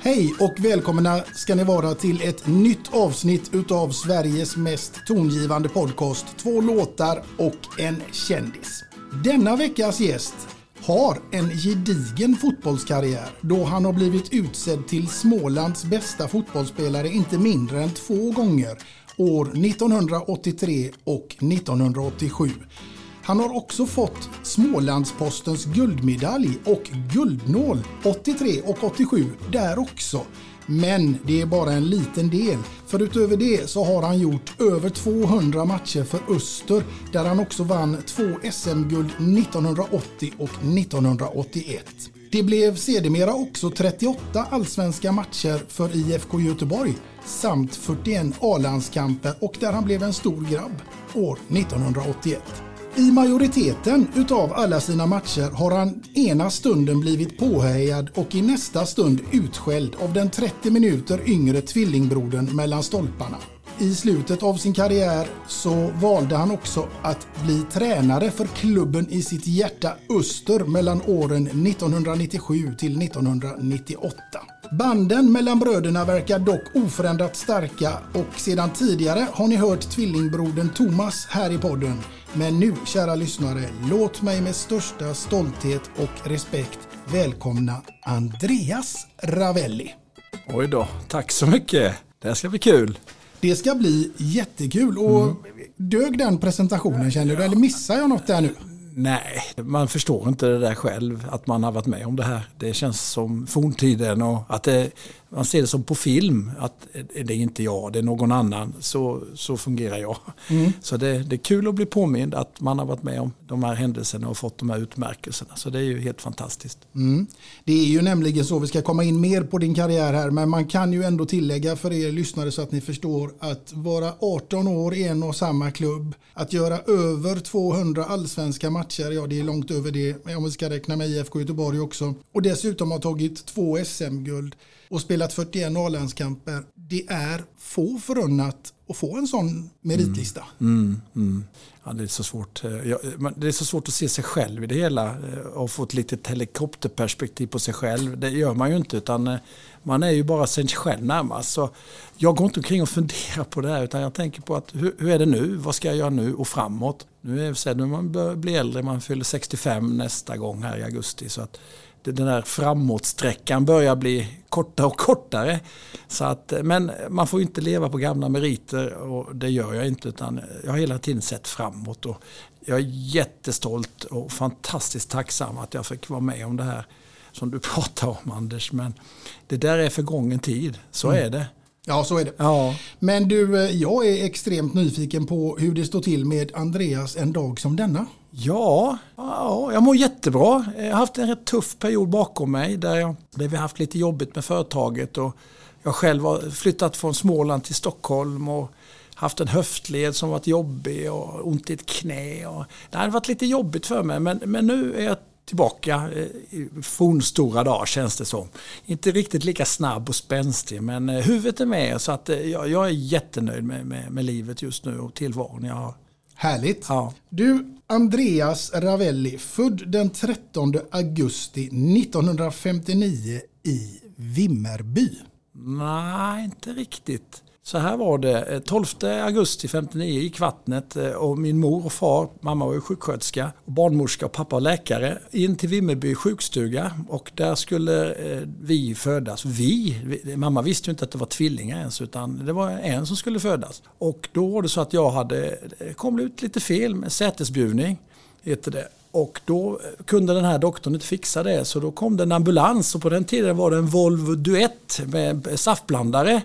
Hej och välkomna ska ni vara till ett nytt avsnitt utav Sveriges mest tongivande podcast. Två låtar och en kändis. Denna veckas gäst har en gedigen fotbollskarriär då han har blivit utsedd till Smålands bästa fotbollsspelare inte mindre än två gånger år 1983 och 1987. Han har också fått Smålandspostens guldmedalj och guldnål 83 och 87 där också. Men det är bara en liten del. För utöver det så har han gjort över 200 matcher för Öster där han också vann två SM-guld 1980 och 1981. Det blev sedermera också 38 allsvenska matcher för IFK Göteborg samt 41 A-landskamper och där han blev en stor grabb år 1981. I majoriteten utav alla sina matcher har han ena stunden blivit påhejad och i nästa stund utskälld av den 30 minuter yngre tvillingbrodern mellan stolparna. I slutet av sin karriär så valde han också att bli tränare för klubben i sitt hjärta Öster mellan åren 1997 till 1998. Banden mellan bröderna verkar dock oförändrat starka och sedan tidigare har ni hört tvillingbrodern Thomas här i podden. Men nu, kära lyssnare, låt mig med största stolthet och respekt välkomna Andreas Ravelli. Oj då, tack så mycket. Det här ska bli kul. Det ska bli jättekul. Och Mm. dög den presentationen känner du? Eller missar jag något där nu? Nej, man förstår inte det där själv, att man har varit med om det här. Det känns som forntiden och att det, man ser det som på film, att det är inte jag, det är någon annan. Så, så fungerar jag. Så det, det är kul att bli påmind att man har varit med om de här händelserna och fått de här utmärkelserna. Så det är ju helt fantastiskt. Mm. Det är ju nämligen så, vi ska komma in mer på din karriär här, men man kan ju ändå tillägga för er lyssnare så att ni förstår att vara 18 år i en och samma klubb, att göra över 200 allsvenska matcher, ja det är långt över det, om vi ska räkna med IFK Göteborg också, och dessutom har tagit två SM-guld och spelat 41 A-landskamper. Det är få förunnat att få en sån meritlista. Mm, mm. mm. Ja, det, är så svårt. Eh, ja, eh, det är så svårt att se sig själv i det hela eh, och få ett litet helikopterperspektiv på sig själv. Det gör man ju inte utan man är ju bara sig själv närmast. Så jag går inte omkring och funderar på det här utan jag tänker på att hur, hur är det nu? Vad ska jag göra nu och framåt? Nu är det så här, man blir bli äldre, man fyller 65 nästa gång här i augusti. Så att den där framåtsträckan börjar bli kortare och kortare. Så att, men man får inte leva på gamla meriter och det gör jag inte utan jag har hela tiden sett framåt. Och jag är jättestolt och fantastiskt tacksam att jag fick vara med om det här som du pratar om Anders. Men det där är förgången tid, så är det. Ja, så är det. Ja. Men du, eh, jag är extremt nyfiken på hur det står till med Andreas en dag som denna. Ja, ja, jag mår jättebra. Jag har haft en rätt tuff period bakom mig där, jag, där vi har haft lite jobbigt med företaget. Och jag själv har flyttat från Småland till Stockholm och haft en höftled som varit jobbig och ont i ett knä. Och, det har varit lite jobbigt för mig men, men nu är jag tillbaka eh, i fornstora dagar känns det som. Inte riktigt lika snabb och spänstig men eh, huvudet är med så att eh, jag, jag är jättenöjd med, med, med livet just nu och tillvaron jag har. Härligt. Ja. Du, Andreas Ravelli, född den 13 augusti 1959 i Vimmerby. Nej, inte riktigt. Så här var det. Eh, 12 augusti 59 gick vattnet eh, och min mor och far, mamma var ju sjuksköterska, och barnmorska och pappa var läkare, in till Vimmerby sjukstuga och där skulle eh, vi födas. Vi, mamma visste ju inte att det var tvillingar ens utan det var en som skulle födas. Och då var det så att jag hade, det kom ut lite fel med sätesbjudning, heter det. Och då kunde den här doktorn inte fixa det så då kom det en ambulans och på den tiden var det en Volvo Duett med saftblandare.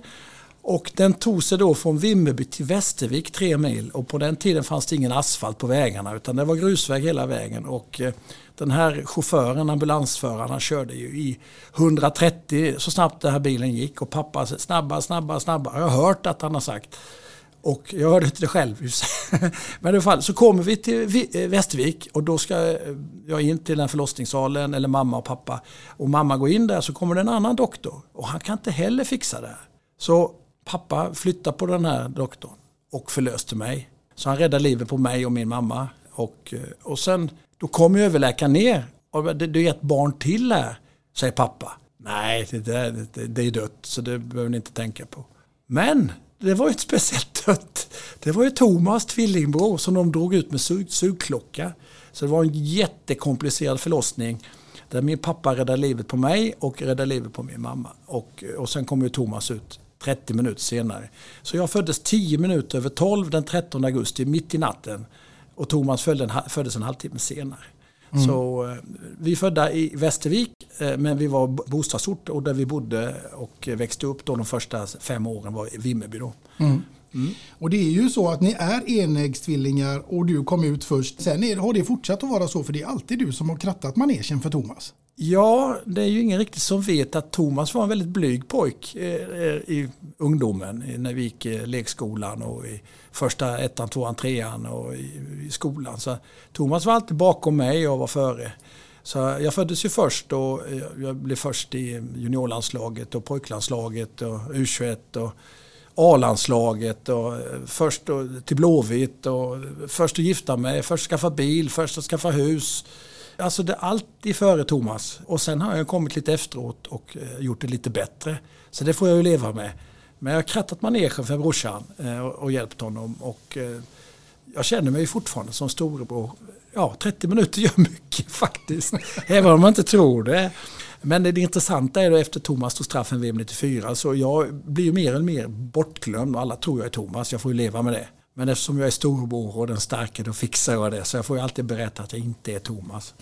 Och den tog sig då från Vimmerby till Västervik tre mil och på den tiden fanns det ingen asfalt på vägarna utan det var grusväg hela vägen. Och eh, den här chauffören, ambulansföraren, han körde ju i 130 så snabbt den här bilen gick och pappa snabba, snabba, snabba. Jag har hört att han har sagt. Och jag hörde inte det själv. Men i alla fall så kommer vi till eh, Västervik och då ska eh, jag in till den förlossningssalen eller mamma och pappa. Och mamma går in där så kommer det en annan doktor och han kan inte heller fixa det. Så pappa flyttade på den här doktorn och förlöste mig. Så han räddade livet på mig och min mamma. Och, eh, och sen då kom överläkaren ner. Och det, är ett barn till här, säger pappa. Nej, det, det, det är dött så det behöver ni inte tänka på. Men det var ju inte speciellt dött. Det var ju Thomas tvillingbror som de drog ut med sug, sugklocka. Så det var en jättekomplicerad förlossning där min pappa räddade livet på mig och räddade livet på min mamma. Och, och sen kom ju Thomas ut 30 minuter senare. Så jag föddes 10 minuter över 12 den 13 augusti, mitt i natten. Och Thomas föddes en halvtimme senare. Mm. Så eh, vi är födda i Västervik eh, men vi var bostadsort och där vi bodde och växte upp då de första fem åren var i Vimmerby. Då. Mm. Mm. Och det är ju så att ni är enäggstvillingar och du kom ut först. Sen är, har det fortsatt att vara så för det är alltid du som har krattat manegen för Thomas. Ja, det är ju ingen riktigt som vet att Thomas var en väldigt blyg pojk eh, eh, i ungdomen när vi gick i lekskolan och i första ettan, tvåan, trean och i, skolan. Så Thomas var alltid bakom mig och var före. Så jag föddes ju först och jag blev först i juniorlandslaget och pojklandslaget och U21 och A-landslaget och eh, först till Blåvitt och först att gifta mig, först skaffa bil, först att skaffa hus. Alltså det är alltid före Thomas. Och sen har jag kommit lite efteråt och eh, gjort det lite bättre. Så det får jag ju leva med. Men jag har krattat manegen för brorsan eh, och hjälpt honom. Och jag känner mig fortfarande som storebror. Ja, 30 minuter gör mycket faktiskt. Även om man inte tror det. Men det intressanta är då efter Thomas tog straffen VM 94 så jag blir ju mer eller mer bortglömd och alla tror jag är Thomas. Jag får ju leva med det. Men eftersom jag är storbror och den starke då fixar jag det. Så jag får ju alltid berätta att jag inte är Thomas.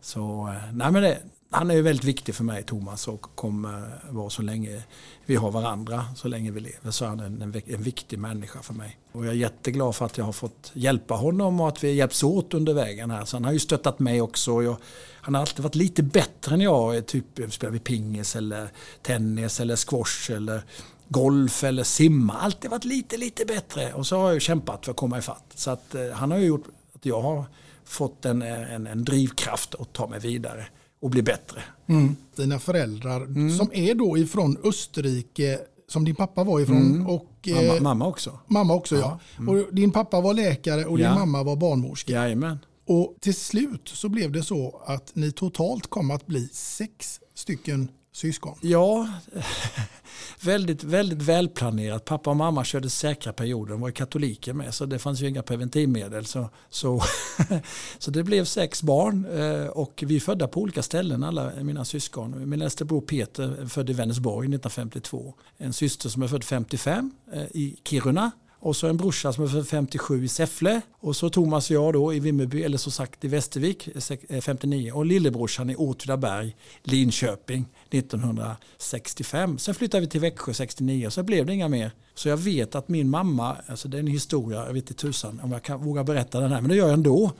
Så eh, nej men det, han är ju väldigt viktig för mig Thomas och kommer vara så länge vi har varandra, så länge vi lever. Så är han en, en, en viktig människa för mig. Och jag är jätteglad för att jag har fått hjälpa honom och att vi hjälps åt under vägen här. Så han har ju stöttat mig också. Jag, han har alltid varit lite bättre än jag. Typ spelar vi pingis eller tennis eller squash eller golf eller simma. Alltid varit lite, lite bättre. Och så har jag kämpat för att komma ifatt. Så att, eh, han har ju gjort att jag har fått en, en, en drivkraft att ta mig vidare och bli bättre. Mm. Dina föräldrar mm. som är då ifrån Österrike som din pappa var ifrån. Mm. Och, mamma, eh, mamma, också. Mamma också ja. ja. Mm. Och din pappa var läkare och ja. din mamma var barnmorska. Jajamän. Och till slut så blev det så att ni totalt kom att bli sex stycken syskon. Ja, väldigt, väldigt välplanerat. Pappa och mamma körde säkra perioder. De var katoliker med så det fanns ju inga preventivmedel. Så, så, så det blev sex barn eh, och vi är födda på olika ställen alla mina syskon. Min äldste bror Peter född i Vänersborg 1952. En syster som är född 55 eh, i Kiruna och så en brorsa som är född 57 i Säffle. Och så Thomas och jag då i Vimmerby, eller så sagt i Västervik 59. Eh, och lillebrorsan i Åtvidaberg, Linköping 1965. Sen flyttade vi till Växjö 69 och så blev det inga mer. Så jag vet att min mamma, alltså det är en historia, jag vet inte tusan om jag kan våga berätta den här, men det gör jag ändå.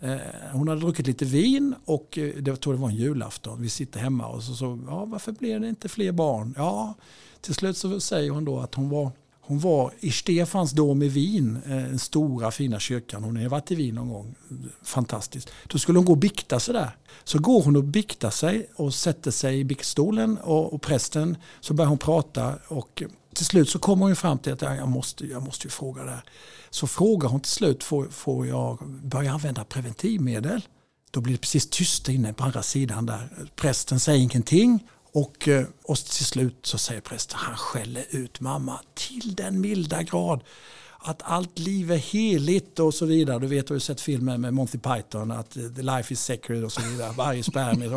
Eh, hon hade druckit lite vin och eh, det tror det var en julafton. Vi sitter hemma och så, så ja, varför blev det inte fler barn? Ja, till slut så säger hon då att hon var hon var i Stefans dom i Wien, eh, den stora fina kyrkan. Hon har varit i Wien någon gång. Fantastiskt. Då skulle hon gå och bikta sig där. Så går hon och biktar sig och sätter sig i biktstolen och, och prästen så börjar hon prata och till slut så kommer hon fram till att jag måste, jag måste ju fråga det här. Så frågar hon till slut, får, får jag börja använda preventivmedel? Då blir det precis tyst inne på andra sidan där. Prästen säger ingenting och, eh, och till slut så säger prästen, han skäller ut mamma till den milda grad att allt liv är heligt och så vidare. Du vet, du har ju sett filmen med Monty Python, att eh, the life is sacred och så vidare. Varje spermie.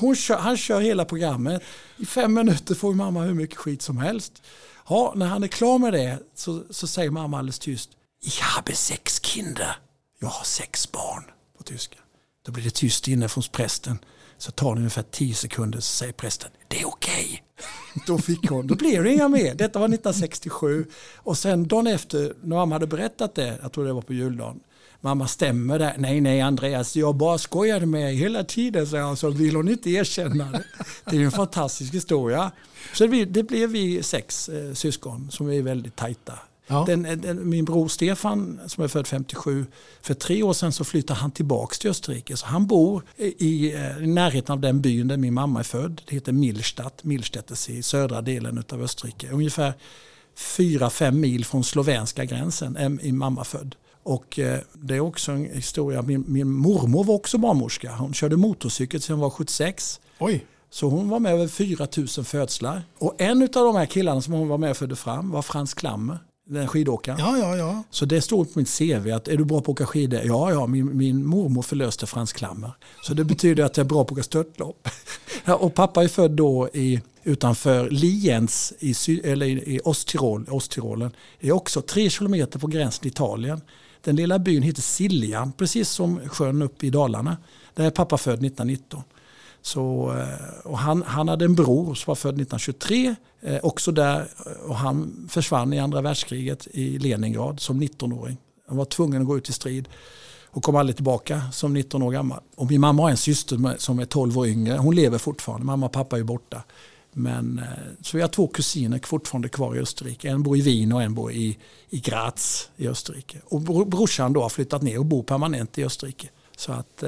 Hon kör, han kör hela programmet. I fem minuter får mamma hur mycket skit som helst. Ja, när han är klar med det så, så säger mamma alldeles tyst. Ich habe sex Kinder. Jag har sex barn på tyska. Då blir det tyst inne från prästen. Så tar det ungefär tio sekunder så säger prästen det är okej. Okay. Då fick hon, då blev det inga mer. Detta var 1967 och sen dagen efter när mamma hade berättat det, jag tror det var på juldagen, mamma stämmer det? Nej, nej Andreas, jag bara skojade med dig hela tiden, så, jag, så vill hon inte erkänna det. Det är en fantastisk historia. Så det, det blev vi sex eh, syskon som är väldigt tajta. Ja. Den, den, min bror Stefan som är född 57, för tre år sedan så flyttade han tillbaka till Österrike. Så han bor i, i närheten av den byn där min mamma är född. Det heter Milstadt, Milstättes i södra delen av Österrike. Ungefär 4-5 mil från slovenska gränsen är min mamma född. Och eh, det är också en historia, min, min mormor var också barnmorska. Hon körde motorcykel sedan hon var 76. Oj. Så hon var med över 4 000 födslar. Och en av de här killarna som hon var med och födde fram var Frans Klammer den skidåkaren. Ja, ja, ja. Så det står på mitt CV att är du bra på att åka skidor? Ja, ja, min, min mormor förlöste Frans Klammer. Så det betyder att jag är bra på att åka störtlopp. och pappa är född då i, utanför Lienz i, eller i Osttirol, Osttirolen. Det är också tre kilometer på gränsen till Italien. Den lilla byn heter Siljan, precis som sjön uppe i Dalarna. Där är pappa född 1919. Så, eh, och han, han hade en bror som var född 1923, eh, också där, eh, och han försvann i andra världskriget i Leningrad som 19-åring. Han var tvungen att gå ut i strid och kom aldrig tillbaka som 19 år gammal. Och min mamma har en syster som är 12 år yngre, hon lever fortfarande, mamma och pappa är borta. Men, eh, så vi har två kusiner fortfarande kvar i Österrike. En bor i Wien och en bor i, i Graz i Österrike. Och brorsan då har flyttat ner och bor permanent i Österrike. Så att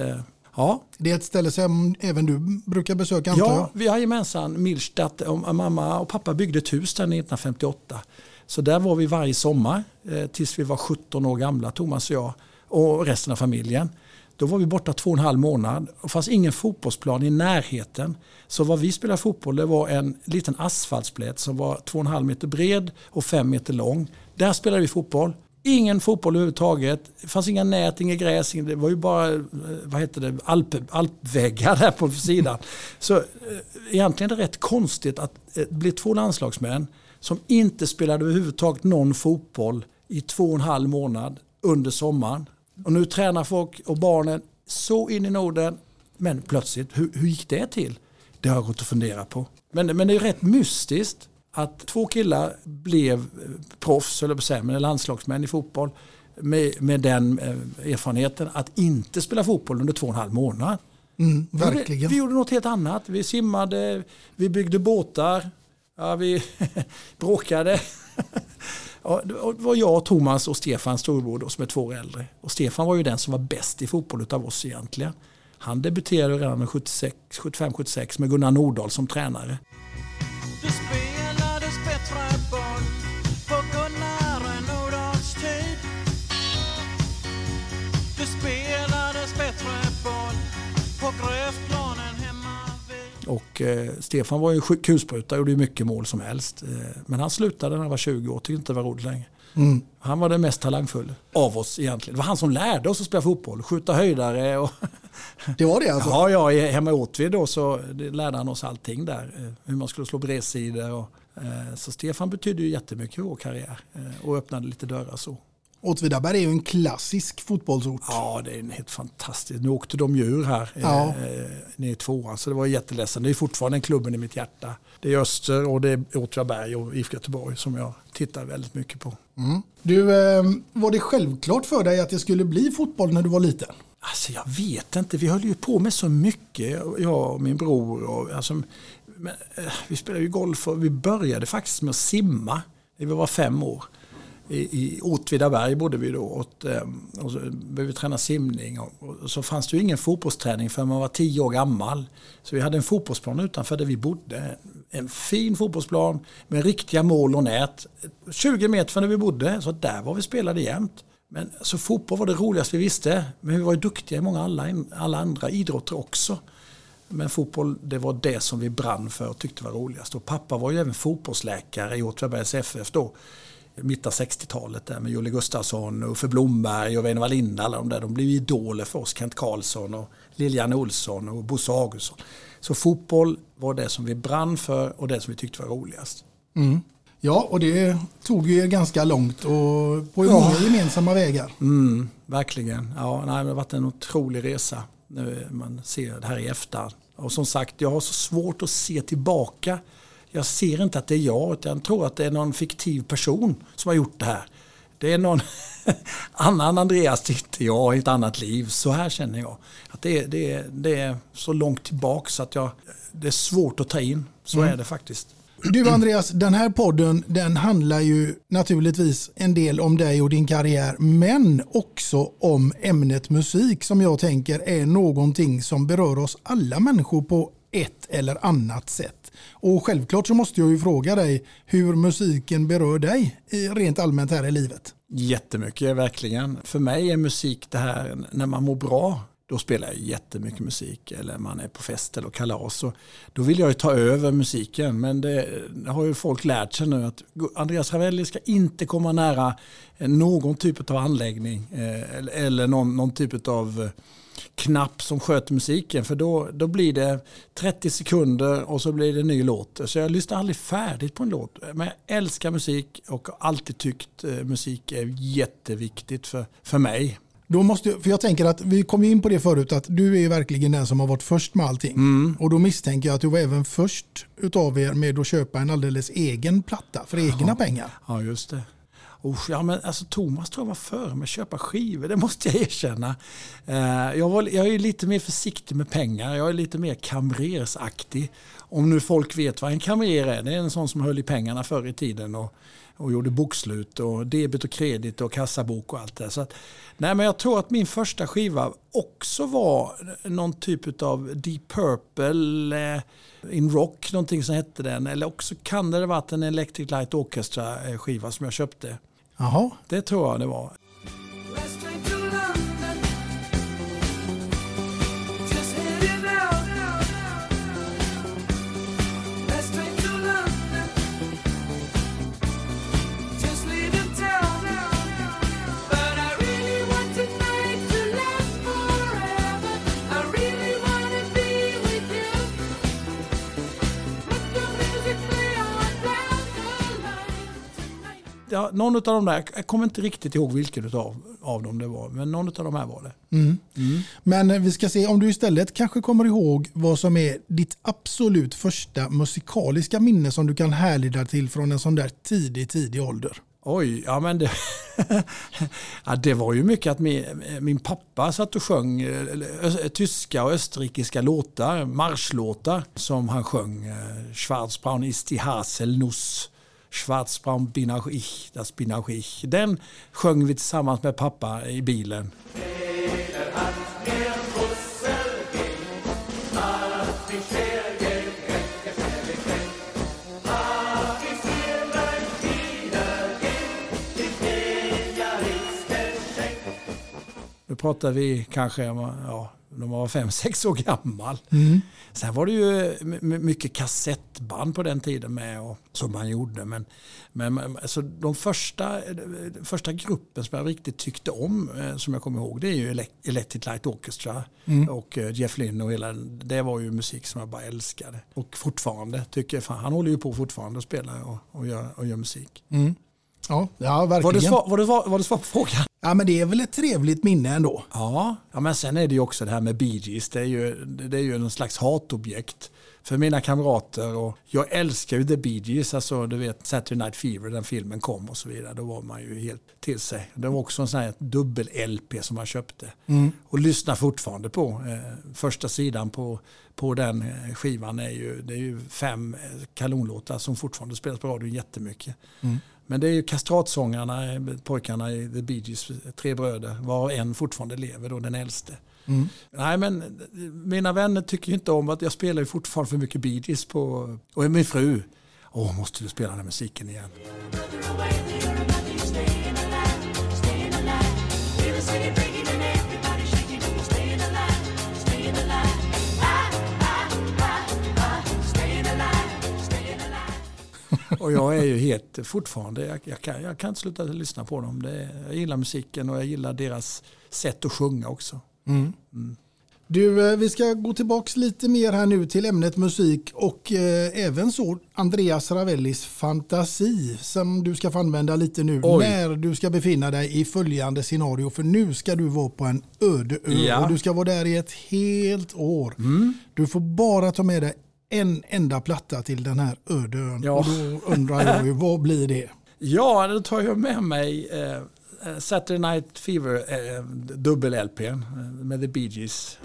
Ja. Det är ett ställe som även du brukar besöka antar jag? Ja, vi har gemensamt Milstadt. Mamma och pappa byggde ett hus där 1958. Så där var vi varje sommar eh, tills vi var 17 år gamla, Thomas och jag och resten av familjen. Då var vi borta två och en halv månad och det fanns ingen fotbollsplan i närheten. Så vad vi spelade fotboll det var en liten asfaltsplätt som var två och en halv meter bred och fem meter lång. Där spelade vi fotboll. Ingen fotboll överhuvudtaget. Det fanns inga nät, inget gräs. Det var ju bara eh, vad heter det, alp, alpväggar där på sidan. Så eh, egentligen är det rätt konstigt att det blir två landslagsmän som inte spelade överhuvudtaget någon fotboll i två och en halv månad under sommaren. Och nu tränar folk och barnen så in i Norden. Men plötsligt, hur, hur gick det till? Det har jag gått och funderat på. Men, men det är rätt mystiskt att två killar blev proffs, eller säga, men landslagsmän i fotboll med, med den eh, erfarenheten att inte spela fotboll under två och en halv månad. Mm, verkligen. Vi gjorde, vi gjorde något helt annat. Vi simmade, vi byggde båtar, ja, vi bråkade. Ja, det var jag, Thomas och Stefan storbror som är två år äldre. Och Stefan var ju den som var bäst i fotboll av oss egentligen. Han debuterade redan 75-76 med Gunnar Nordahl som tränare. Och eh, Stefan var ju kulspruta och gjorde mycket mål som helst. Eh, men han slutade när han var 20 år, tyckte inte det var roligt längre. Mm. Han var den mest talangfulla av oss egentligen. Det var han som lärde oss att spela fotboll, skjuta höjdare. Och det var det alltså? Ja, ja hemma i Åtvid då så lärde han oss allting där. Eh, hur man skulle slå bredsidor. Och, eh, så Stefan betydde ju jättemycket i vår karriär eh, och öppnade lite dörrar så. Åtvidaberg är ju en klassisk fotbollsort. Ja, det är helt fantastisk. Nu åkte de ju ur här ja. eh, ner i tvåan, så det var jätteledsen. Det är fortfarande en klubben i mitt hjärta. Det är Öster och det är Åtvidaberg och IFK Göteborg som jag tittar väldigt mycket på. Mm. Du, eh, var det självklart för dig att det skulle bli fotboll när du var liten? Alltså jag vet inte, vi höll ju på med så mycket, jag och min bror. Och, alltså, men, eh, vi spelade ju golf och vi började faktiskt med att simma när vi var fem år. I, i Åtvidaberg bodde vi då och, ehm, och så började vi träna simning. Och, och, så fanns det ju ingen fotbollsträning förrän man var tio år gammal. Så vi hade en fotbollsplan utanför där vi bodde. En fin fotbollsplan med riktiga mål och nät. 20 meter från där vi bodde, så där var vi spelade jämt. Men så fotboll var det roligaste vi visste. Men vi var ju duktiga i många alla, alla andra idrotter också. Men fotboll, det var det som vi brann för och tyckte var roligast. Och pappa var ju även fotbollsläkare i Åtvidabergs FF då. Mitt av 60-talet där med Jolle Gustafsson, Uffe Blomberg och Väinö Wallinda. Alla de där. De blev idoler för oss. Kent Karlsson och Lilian Olsson och Bosse Augustsson. Så fotboll var det som vi brann för och det som vi tyckte var roligast. Mm. Ja, och det tog ju ganska långt och på ja. många gemensamma vägar. Mm, verkligen. Ja, nej, det har varit en otrolig resa när man ser det här i efterhand. Och som sagt, jag har så svårt att se tillbaka. Jag ser inte att det är jag, utan jag tror att det är någon fiktiv person som har gjort det här. Det är någon annan Andreas, inte jag, i ett annat liv. Så här känner jag. Att det, är, det, är, det är så långt tillbaka så att jag, det är svårt att ta in. Så mm. är det faktiskt. Du Andreas, den här podden den handlar ju naturligtvis en del om dig och din karriär men också om ämnet musik som jag tänker är någonting som berör oss alla människor på ett eller annat sätt. Och självklart så måste jag ju fråga dig hur musiken berör dig rent allmänt här i livet. Jättemycket, verkligen. För mig är musik det här när man mår bra då spelar jag jättemycket musik eller man är på fest eller kalas. Och då vill jag ju ta över musiken men det har ju folk lärt sig nu att Andreas Ravelli ska inte komma nära någon typ av anläggning eh, eller någon, någon typ av knapp som sköter musiken för då, då blir det 30 sekunder och så blir det en ny låt. Så jag lyssnar aldrig färdigt på en låt. Men jag älskar musik och har alltid tyckt eh, musik är jätteviktigt för, för mig. Då måste, för jag tänker att vi kom in på det förut att du är verkligen den som har varit först med allting. Mm. Och då misstänker jag att du var även först utav er med att köpa en alldeles egen platta för egna ja. pengar. Ja, just det. Usch, ja, men alltså, Thomas tror jag var före med att köpa skivor, det måste jag erkänna. Eh, jag, var, jag är lite mer försiktig med pengar, jag är lite mer kamrersaktig. Om nu folk vet vad en kamrer är, det är en sån som höll i pengarna förr i tiden och och gjorde bokslut och debet och kredit och kassabok och allt det. Så att, nej, men jag tror att min första skiva också var någon typ av Deep Purple eh, in Rock, någonting som hette den. Eller också kan det ha varit en Electric Light Orchestra eh, skiva som jag köpte. Jaha. Det tror jag det var. Ja, någon av de där, jag kommer inte riktigt ihåg vilken av, av dem det var, men någon av de här var det. Mm. Mm. Men eh, vi ska se om du istället kanske kommer ihåg vad som är ditt absolut första musikaliska minne som du kan härleda till från en sån där tidig, tidig ålder. Oj, ja men det, ja, det var ju mycket att min, min pappa satt och sjöng ö, tyska och österrikiska låtar, marschlåtar som han sjöng. Eh, Schwarzbraun ist die Haselnuss Schwarzbraun bin auch ich, das bin auch ich. Den sjöng vi tillsammans med pappa i bilen. Nu pratar vi kanske ja, när man var fem, sex år gammal. Mm. Sen var det ju mycket kassettband på den tiden med och, som man gjorde. Men, men alltså de första, första gruppen som jag riktigt tyckte om, eh, som jag kommer ihåg, det är ju Electric Light Orchestra mm. och eh, Jeff Lynne och hela Det var ju musik som jag bara älskade. Och fortfarande tycker jag, fan, han håller ju på fortfarande och spelar och, och, gör, och gör musik. Mm. Ja, ja verkligen. Var det, svar, var, det, var det svar på frågan? Ja, men det är väl ett trevligt minne ändå. Ja, ja men sen är det ju också det här med Bee Gees. Det är ju, det är ju någon slags hatobjekt för mina kamrater. Och jag älskar ju The Bee Gees, alltså du vet Saturday Night Fever, den filmen kom och så vidare. Då var man ju helt till sig. Det var också en sån här dubbel-LP som man köpte. Mm. Och lyssnar fortfarande på. Eh, första sidan på, på den eh, skivan är ju, det är ju fem eh, kanonlåtar som fortfarande spelas på radion jättemycket. Mm. Men det är ju kastratsångarna, pojkarna i The Bee Gees, tre bröder, var en fortfarande lever då, den äldste. Mm. Nej men mina vänner tycker inte om att jag spelar fortfarande för mycket Bee Gees på, och min fru, åh måste du spela den här musiken igen. och jag är ju helt fortfarande, jag, jag, kan, jag kan inte sluta lyssna på dem. Det, jag gillar musiken och jag gillar deras sätt att sjunga också. Mm. Mm. Du, eh, vi ska gå tillbaka lite mer här nu till ämnet musik och eh, även så Andreas Ravellis fantasi som du ska få använda lite nu Oj. när du ska befinna dig i följande scenario. För nu ska du vara på en öde ö ja. och du ska vara där i ett helt år. Mm. Du får bara ta med dig en enda platta till den här öde ön. Ja. Och då undrar jag ju, vad blir det? Ja, då tar jag med mig eh, Saturday Night Fever, eh, dubbel-LP eh, med The Bee Gees.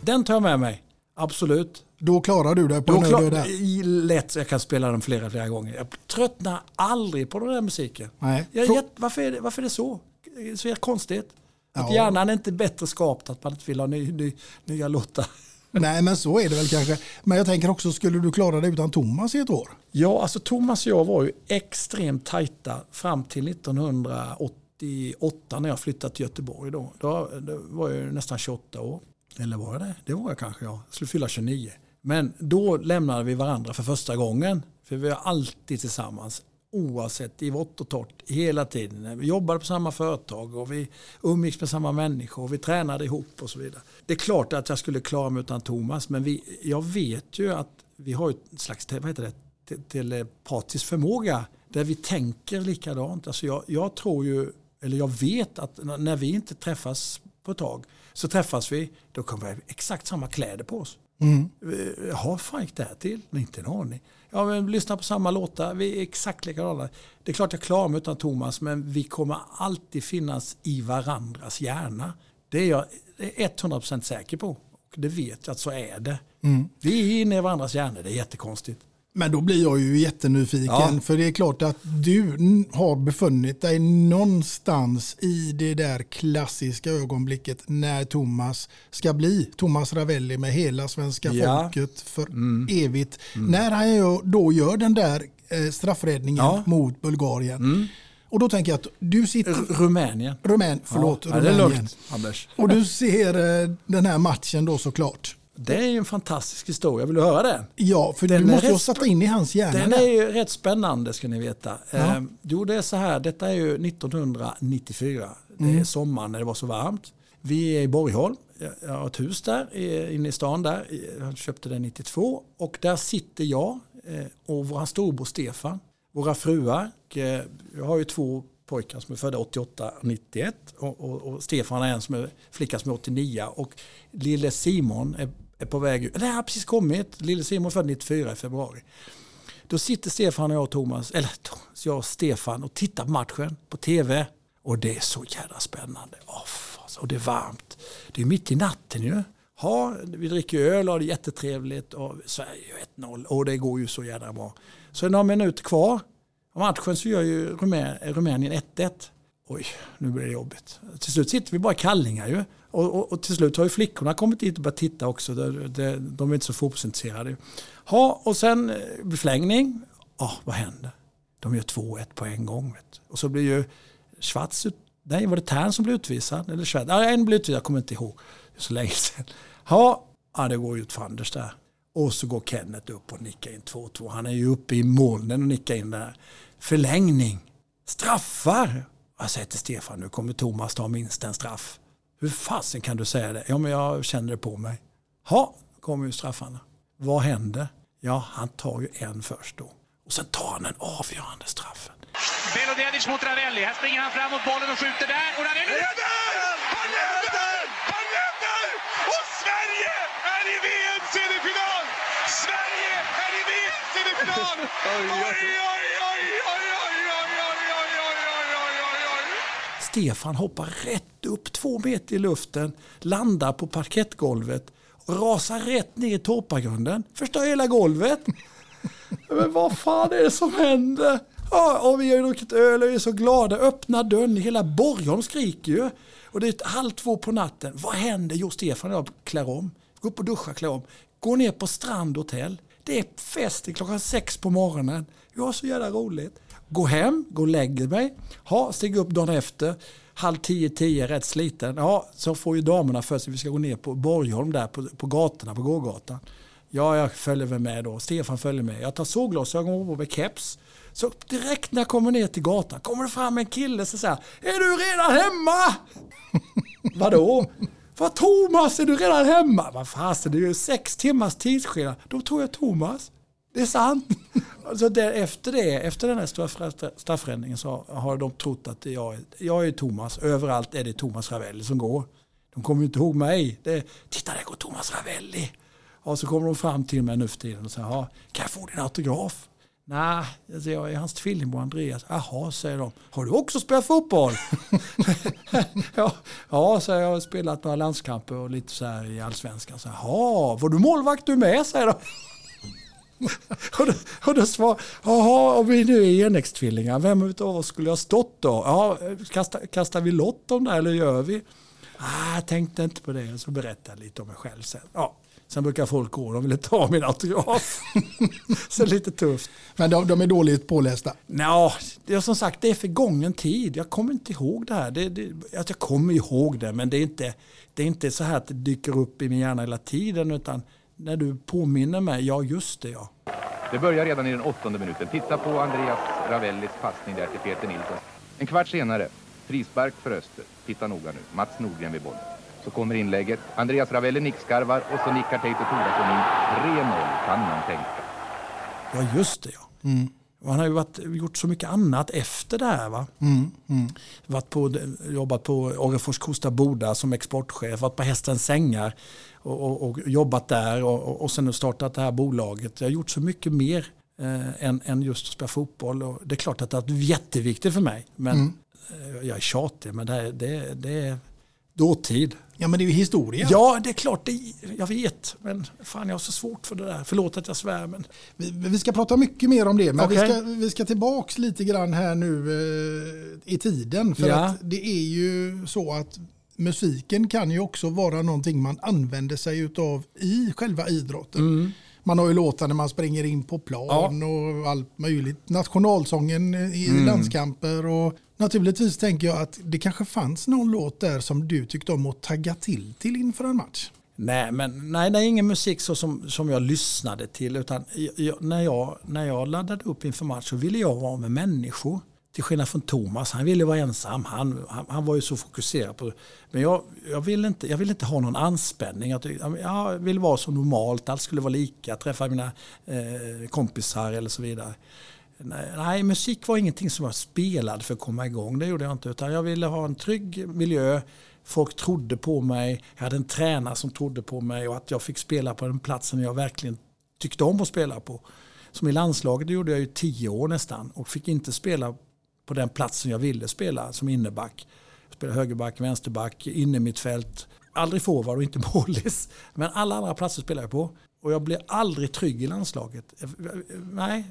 Den tar jag med mig. Absolut. Då klarar du dig på Då en klar, där? Lätt, jag kan spela den flera, flera gånger. Jag tröttnar aldrig på den där musiken. Nej. Jag, jag, varför, är det, varför är det så? Så är det konstigt. Att ja. hjärnan är inte bättre skapt att man inte vill ha ny, ny, nya låtar. Nej, men så är det väl kanske. Men jag tänker också, skulle du klara dig utan Thomas i ett år? Ja, alltså Thomas och jag var ju extremt tajta fram till 1988 när jag flyttade till Göteborg. Då, då, då var jag nästan 28 år. Eller var jag det? Det var jag kanske, ja. Jag skulle fylla 29. Men då lämnade vi varandra för första gången. För vi var alltid tillsammans. Oavsett i vått och torrt hela tiden. Vi jobbade på samma företag och vi umgicks med samma människor. Och vi tränade ihop och så vidare. Det är klart att jag skulle klara mig utan Thomas. Men vi, jag vet ju att vi har ett slags vad heter det, telepatisk eh, förmåga. Där vi tänker likadant. Alltså jag, jag tror ju, eller jag vet att när vi inte träffas på ett tag så träffas vi, då kommer vi ha exakt samma kläder på oss. Mm. Jaha, fan gick det här till? Inte en aning. Ja, men lyssna på samma låtar, vi är exakt likadana. Det är klart jag klarar mig utan Thomas, men vi kommer alltid finnas i varandras hjärna. Det är jag 100% säker på. Och det vet jag att så är det. Mm. Vi är inne i varandras hjärnor, det är jättekonstigt. Men då blir jag ju jättenyfiken. Ja. För det är klart att du har befunnit dig någonstans i det där klassiska ögonblicket när Thomas ska bli Thomas Ravelli med hela svenska ja. folket för mm. evigt. Mm. När han då gör den där eh, straffräddningen ja. mot Bulgarien. Mm. Och då tänker jag att du sitter... Rumänien. Rumän, förlåt. Ja, Rumänien. det är lugnt, Anders. Och du ser eh, den här matchen då såklart. Det är ju en fantastisk historia. Vill du höra den? Ja, för den du måste ju satt in i hans hjärna. Den är ju rätt spännande ska ni veta. Ja. Eh, jo, det är så här. Detta är ju 1994. Det är mm. sommaren när det var så varmt. Vi är i Borgholm. Jag har ett hus där inne i stan där. Jag köpte det 92 och där sitter jag eh, och vår storbror Stefan. Våra fruar. Eh, jag har ju två pojkar som är födda 88 och 91 och, och, och Stefan är en som är flicka som är 89 och lille Simon är är på väg ut. Det har precis kommit. Lille Simon född 94 i februari. Då sitter Stefan och jag och Thomas, eller jag och Stefan och tittar på matchen på tv. Och det är så jävla spännande. Oh, och det är varmt. Det är mitt i natten ju. Ja, vi dricker öl och det är jättetrevligt. Och Sverige 1-0 och det går ju så jävla bra. Så är några minuter kvar av matchen så gör ju Rumänien 1-1. Oj, nu blir det jobbigt. Till slut sitter vi bara i kallingar ju. Och, och, och, till slut har ju flickorna kommit dit och börjat titta också. De, de, de är inte så fotbollsintresserade. Ha, och sen eh, förlängning. Oh, vad händer? De gör 2-1 på en gång. Vet. Och så blir ju Schwarz, nej var det Tern som blev utvisad? Eller Schwarz? Ja, en blev utvisad, jag kommer inte ihåg. Det är så länge sedan. Ha, ja, det går ut för Anders där. Och så går Kenneth upp och nickar in 2-2. Han är ju uppe i molnen och nickar in där. förlängning, straffar. Jag säger till Stefan, nu kommer Thomas ta minst en straff. Hur fasen kan du säga det? Ja, men jag känner det på mig. Ja, kommer ju straffarna. Vad händer? Ja, han tar ju en först då. Och sen tar han den avgörande straffen. Belodedic mot Ravelli. Här springer han fram mot bollen och skjuter där. Och Ravelli... Han räddar! Han räddar! Och Sverige är i VM-semifinal! Sverige är i VM-semifinal! Oj, oj, oj, Stefan hoppar rätt upp två meter i luften, landar på parkettgolvet och rasar rätt ner i torpargrunden. Förstör hela golvet. Men vad fan är det som händer? Ja, och vi har ju druckit öl och är så glada. Öppna dörren, hela Borgholm skriker ju. Och det är halv två på natten. Vad händer? Jo, Stefan och jag klär om. Går upp och duschar, klär om. Går ner på Strand hotell. Det är fest till klockan sex på morgonen. Vi har så jävla roligt. Gå hem, gå och lägger mig. Ha, stiger upp dagen efter. Halv tio, tio, rätt sliten. Ja, så får ju damerna för sig vi ska gå ner på Borgholm där på, på gatorna, på gågatan. Ja, jag följer väl med då. Stefan följer med. Jag tar solglasögon på med keps. Så direkt när jag kommer ner till gatan kommer det fram en kille som säger Är du redan hemma? Vadå? Vad Thomas, är du redan hemma? Vad fasen, det är ju sex timmars tidsskillnad. Då tror jag Thomas. Det är sant. Alltså det, efter det, efter den här stora straffräddningen så har de trott att jag, är- jag är Thomas. Överallt är det Thomas Ravelli som går. De kommer ju inte ihåg mig. Det, Titta, där går Thomas Ravelli. Och så kommer de fram till mig nu för tiden och säger, kan jag få din autograf? Nej, alltså jag är hans tvillingbror Andreas. Jaha, säger de. Har du också spelat fotboll? ja, ja, så jag har spelat några landskamper och lite så här i allsvenskan. Så, Jaha, var du målvakt du med? säger de och då, och då svarar jaha, om vi nu är enäggstvillingar, vem av oss skulle jag ha stått då? Ja, kastar, kastar vi lott om det eller gör vi? Ah, jag tänkte inte på det. Så berättar jag lite om mig själv sen. Ja, sen brukar folk gå, de ville ta min autograf. så lite tufft. Men de, de är dåligt pålästa. Ja, det är som sagt det är för gången tid. Jag kommer inte ihåg det här. Det, det, att jag kommer ihåg det men det är, inte, det är inte så här att det dyker upp i min hjärna hela tiden utan när du påminner mig, ja just det ja. Det börjar redan i den åttonde minuten. Titta på Andreas Ravellis passning där till Peter Nilsson. En kvart senare, frispark för Öster. Titta noga nu, Mats Nordgren vid bollen. Så kommer inlägget. Andreas Ravelli nickskarvar och så nickar Teito Thordarson in. 3-0 kan man tänka. Ja just det ja. Och Han har ju varit, gjort så mycket annat efter det här. Va? Varit på, jobbat på Orrefors Kosta Boda som exportchef, varit på Hästens Sängar och, och, och jobbat där och, och, sen startat det här bolaget. Jag har gjort så mycket mer eh, än, än just att spela fotboll. Och det är klart att det är jätteviktigt för mig. Men eh, jag är tjatig, men det, det, det är dåtid. Ja men det är ju historia. Ja, det är klart, det, jag vet. Men fan, jag har så svårt för det där. Förlåt att jag svär, men Vi, vi ska prata mycket mer om det, men vi, Okej. ska, vi ska tillbaks lite grann här nu eh, i tiden. För Ja. att det är ju så att musiken kan ju också vara någonting man använder sig utav i själva idrotten. Mm. Man har ju låtar när man springer in på plan och allt möjligt. Nationalsången i Mm. landskamper och naturligtvis tänker jag att det kanske fanns någon låt där som du tyckte om att tagga till till inför en match. Nej, men nej, det är ingen musik så som, som jag lyssnade till. Utan jag, när, jag, när jag laddade upp inför match så ville jag vara med människor. Till skillnad från Thomas, han ville vara ensam. Han, han, han var ju så fokuserad på Men jag, jag, ville inte, jag ville inte ha någon anspänning. Jag, tyckte- jag ville vara så normalt, allt skulle vara lika. Träffa mina eh, kompisar eller så vidare. Nej, nej, musik var ingenting som jag spelade för att komma igång. Det gjorde jag inte. Utan jag ville ha en trygg miljö. Folk trodde på mig. Jag hade en tränare som trodde på mig och att jag fick spela på den platsen jag verkligen tyckte om att spela på. Som i landslaget det gjorde jag ju tio år nästan och fick inte spela på den platsen jag ville spela som inneback. Jag spelade högerback, vänsterback, innermittfält. Aldrig forward och inte målis. Men alla andra platser spelade jag på. Och jag blev aldrig trygg i landslaget. Eh, eh, nej,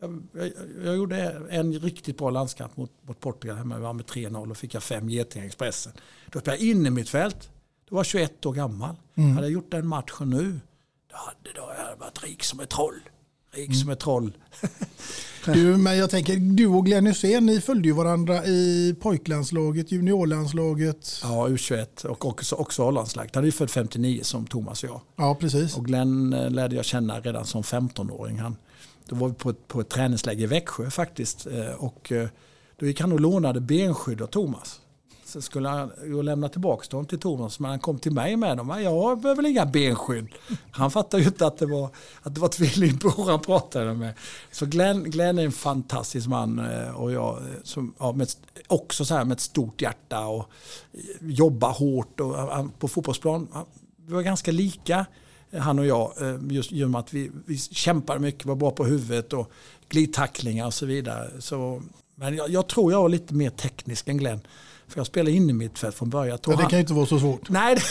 jag, jag, jag gjorde en riktigt bra landskamp mot, mot Portugal hemma. Vi var med 3-0 och fick jag fem getingar i Expressen. Då spelade jag in i mitt fält. Då var jag 21 år gammal. Hade jag gjort den matchen nu, då hade då jag varit rik som ett troll. Rik som ett troll. Du, men jag tänker, du och Glenn Hysén, ni följde ju varandra i pojklandslaget, juniorlandslaget. Ja, U21 och också, också A-landslaget. Han är ju född 59 som Thomas och jag. Ja, precis. Och Glenn eh, lärde jag känna redan som 15-åring. Han, då var vi på ett, på ett träningsläge i Växjö faktiskt. Eh, och eh, då gick han och lånade benskydd av Thomas. Så skulle han lämna tillbaka dem till Thomas, men han kom till mig med dem. Jag behöver inga benskydd. Han fattade ju inte att det var, att det var tvillingbror han pratade med. Så Glenn, Glenn är en fantastisk man eh, och jag, som, ja, med, också så här med ett stort hjärta och jobbar hårt och, på fotbollsplan. Vi var ganska lika han och jag, just genom att vi, vi kämpade mycket, var bra på huvudet och glidtacklingar och så vidare. Så, men jag, jag, tror jag var lite mer teknisk än Glenn. För jag spelade in i mittfält från början. Ja, det kan ju inte vara så svårt. Nej,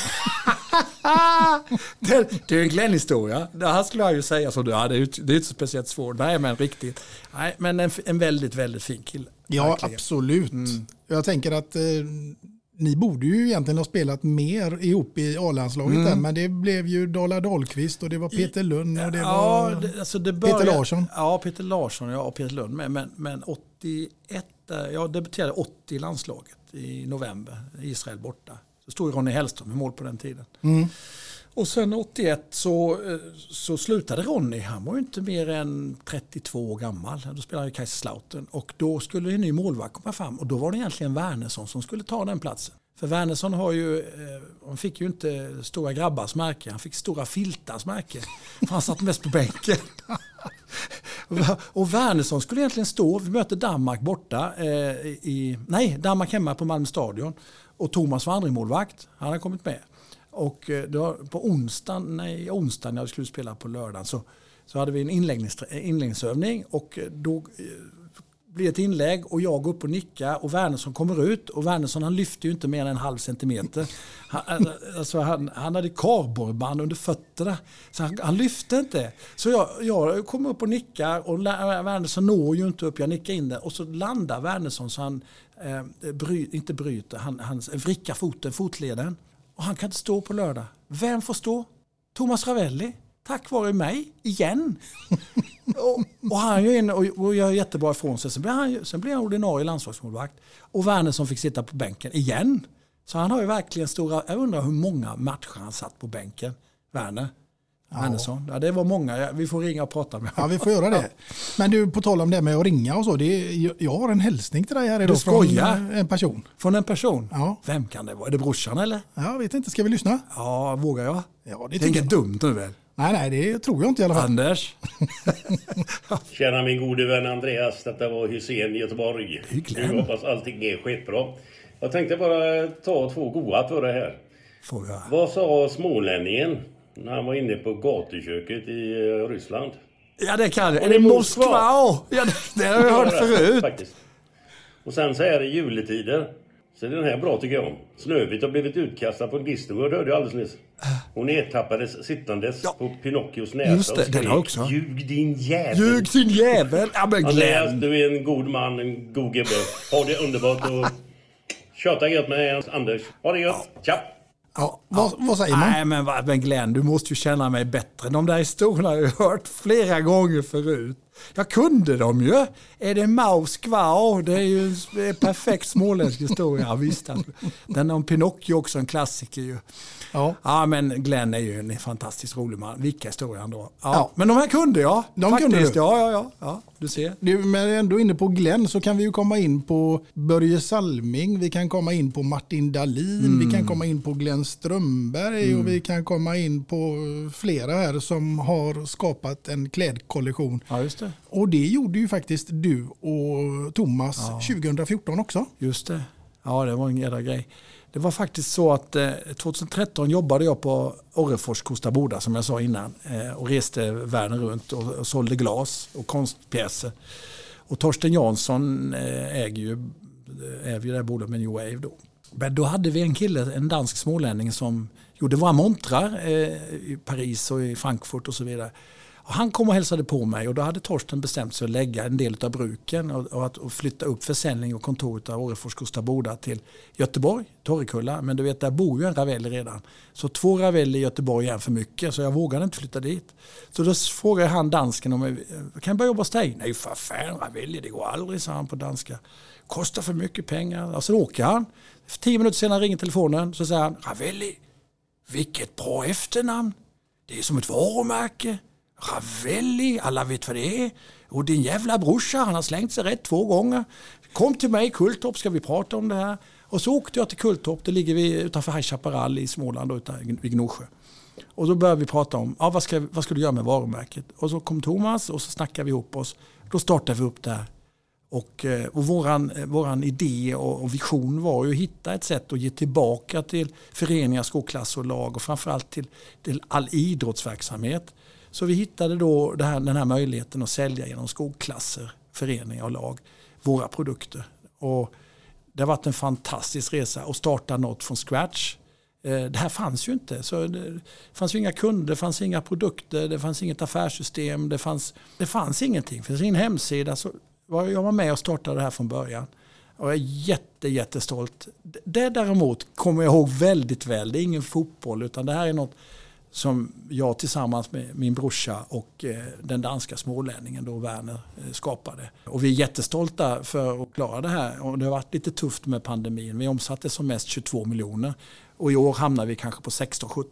det, det är en Glenn-historia. Han skulle jag ju säga så. Ja, det är, det är inte speciellt svårt. Nej, men riktigt. Nej, men en, en väldigt, väldigt fin kille. Ja, verkligen. absolut. Mm. Jag tänker att eh, ni borde ju egentligen ha spelat mer ihop i A-landslaget mm. men det blev ju Dala Dahlqvist och det var Peter Lund och det ja, var det, alltså det började, Peter Larsson. Ja, Peter Larsson ja, och Peter Lund. Men, men, men 81, jag debuterade 80 i landslaget i november, Israel borta. Så stod Ronny Hellström i mål på den tiden. Mm. Och sen 81 så, eh, så slutade Ronny. Han var ju inte mer än 32 år gammal. Då spelade han i Kaiserslautern. Och då skulle en ny målvakt komma fram. Och då var det egentligen Wernersson som skulle ta den platsen. För Wernersson har ju, eh, han fick ju inte stora grabbars märke. Han fick stora filtars märke. För han satt mest på bänken. Och Wernersson skulle egentligen stå, vi möter Danmark borta, eh, i, nej Danmark hemma på Malmö stadion. Och Thomas var andremålvakt, han hade kommit med. Och eh, då, på onsdagen, nej, onsdagen när vi skulle spela på lördagen så, så hade vi en eh, inläggningsövning och eh, då eh, blir ett inlägg och jag går upp och nickar och Wernersson kommer ut och Wernersson han lyfter ju inte mer än en halv centimeter. Han, alltså han, han hade kardborreband under fötterna så han, han, lyfte inte. Så jag, jag kommer upp och nickar och Wernersson når ju inte upp. Jag nickar in det och så landar Wernersson så han eh, bry, inte bryter, han, han vrickar foten, fotleden. Och han kan inte stå på lördag. Vem får stå? Thomas Ravelli. Tack vare mig, igen. och, och, han gör in och, och gör jättebra ifrån sig. Sen blir han, sen blir han ordinarie landslagsmålvakt. Och Werner som fick sitta på bänken igen. Så han har ju verkligen stora, jag undrar hur många matcher han satt på bänken. Werner. Andersson. Ja, det var många. Vi får ringa och prata med honom. Ja, vi får göra det. Men du, på tal om det med att ringa och så. Det är, jag har en hälsning till dig här idag. Du skojar? Från en person. Från en person? Ja. Vem kan det vara? Är det brorsan eller? Jag vet inte. Ska vi lyssna? Ja, vågar jag? Ja, det, det är inget dumt nu väl? Nej, nej, det tror jag inte i alla fall. Anders? Tjena min gode vän Andreas. Detta var Hussein i Göteborg. Jag hoppas allting är skitbra. Jag tänkte bara ta två goa för det här. Fråga. Vad sa smålänningen när han var inne på gatuköket i eh, Ryssland. Ja det kan jag. Är det Moskva? Ja, det, det har jag hört förut. Faktiskt. Och sen så är det juletider. Så är den här bra tycker jag. Snövit har blivit utkastad på en Disneyworld hörde jag alldeles nyss. Hon ertappades sittandes ja. på Pinocchios näsa Just det, och skrek, den också. Ljug din jävel. Ljug din jävel. Ja men Andreas, du är en god man, en god gubbe. Ha det underbart och tjata gött med Anders. Ha det gött. Tja! Ja, vad, vad, säger man? Nej men, men Glenn, du måste ju känna mig bättre. De där historierna har jag hört flera gånger förut. Jag kunde dem ju. Är det Moskva? Det är ju en perfekt småländsk historia. Visst, alltså. Den om Pinocchio också en klassiker ju. Ja. ja, men Glenn är ju en fantastiskt rolig man. Vilka historier han då. Ja. ja. Men de här kunde jag. De faktiskt. kunde du? Ja, ja, ja, ja. Du ser. Du, men ändå inne på Glenn så kan vi ju komma in på Börje Salming. Vi kan komma in på Martin Dahlin. Mm. Vi kan komma in på Glenn Strömberg. Mm. Och vi kan komma in på flera här som har skapat en klädkollektion. Ja, just det. Och det gjorde ju faktiskt du och Thomas ja. 2014 också. Just det. Ja, det var en jävla grej. Det var faktiskt så att 2013 eh, jobbade jag på Orrefors Kosta Boda som jag sa innan eh, och reste världen runt och, sålde glas och konstpjäser. Och Torsten Jansson eh, äger ju, äger ju det här bolaget med New Wave då. Men då hade vi en kille, en dansk smålänning som gjorde våra montrar i Paris och i Frankfurt och så vidare. Han kom och hälsade på mig och då hade Torsten bestämt sig att lägga en del av bruken och, och att och flytta upp försäljning och kontoret av Orrefors Kosta Boda till Göteborg, Torrekulla. Men du vet, där bor ju en Ravelli redan. Så två Ravelli i Göteborg är för mycket så jag vågade inte flytta dit. Så då frågade han dansken om eh, jag kan börja jobba hos dig. Nej för fan Ravelli, det går aldrig, sa han på danska. Kostar för mycket pengar. Och så åker han. Tio minuter senare ringer telefonen så säger han Ravelli, vilket bra efternamn. Det är som ett varumärke. Ravelli, alla vet vad det är. Och din jävla brorsa, han har slängt sig rätt två gånger. Kom till mig Kulltorp ska vi prata om det här. Och så åkte jag till Kulltorp, det ligger vi utanför High Chaparral i Småland, utanför Gnosjö. Och då började vi prata om ja, vad, ska, vad ska du göra med varumärket. Och så kom Thomas och så snackade vi ihop oss. Då startade vi upp det här. Och, eh, och våran, eh, våran idé och vision var ju att hitta ett sätt att ge tillbaka till föreningar, skolklasser och lag och framförallt till, till all idrottsverksamhet. Så vi hittade då här, den här möjligheten att sälja genom skolklasser, föreningar och lag våra produkter. Och det har varit en fantastisk resa att starta något från scratch. Eh, det här fanns ju inte. Så det fanns ju inga kunder, det fanns inga produkter, det fanns inget affärssystem, det fanns, det fanns ingenting. Det fanns ingen hemsida. Så jag var med och startade det här från början. Och jag är jätte, jättestolt. Det däremot kommer jag ihåg väldigt väl. Det är ingen fotboll utan det här är något som jag tillsammans med min brorsa och eh, den danska smålänningen då Werner eh, skapade. Och vi är jättestolta för att klara det här. Och det har varit lite tufft med pandemin. Vi omsatte som mest 22 miljoner och i år hamnar vi kanske på 16-17.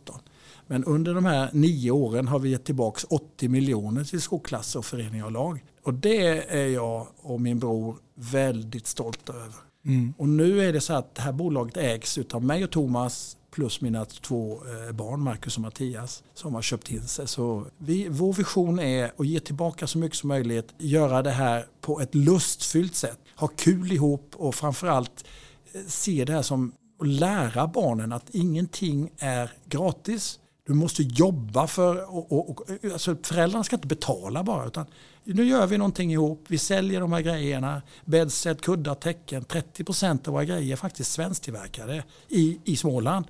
Men under de här nio åren har vi gett tillbaka 80 miljoner till skolklasser och föreningar och lag. Och det är jag och min bror väldigt stolta över. Mm. Och nu är det så att det här bolaget ägs av mig och Thomas plus mina två eh, barn, Marcus och Mattias, som har köpt in sig. Så vi, vår vision är att ge tillbaka så mycket som möjligt, göra det här på ett lustfyllt sätt, ha kul ihop och framförallt eh, se det här som att lära barnen att ingenting är gratis. Du måste jobba för, och, och, och, alltså föräldrarna ska inte betala bara utan nu gör vi någonting ihop, vi säljer de här grejerna, bäddset, kuddar, täcken. 30% av våra grejer är faktiskt svensktillverkade i, i Småland.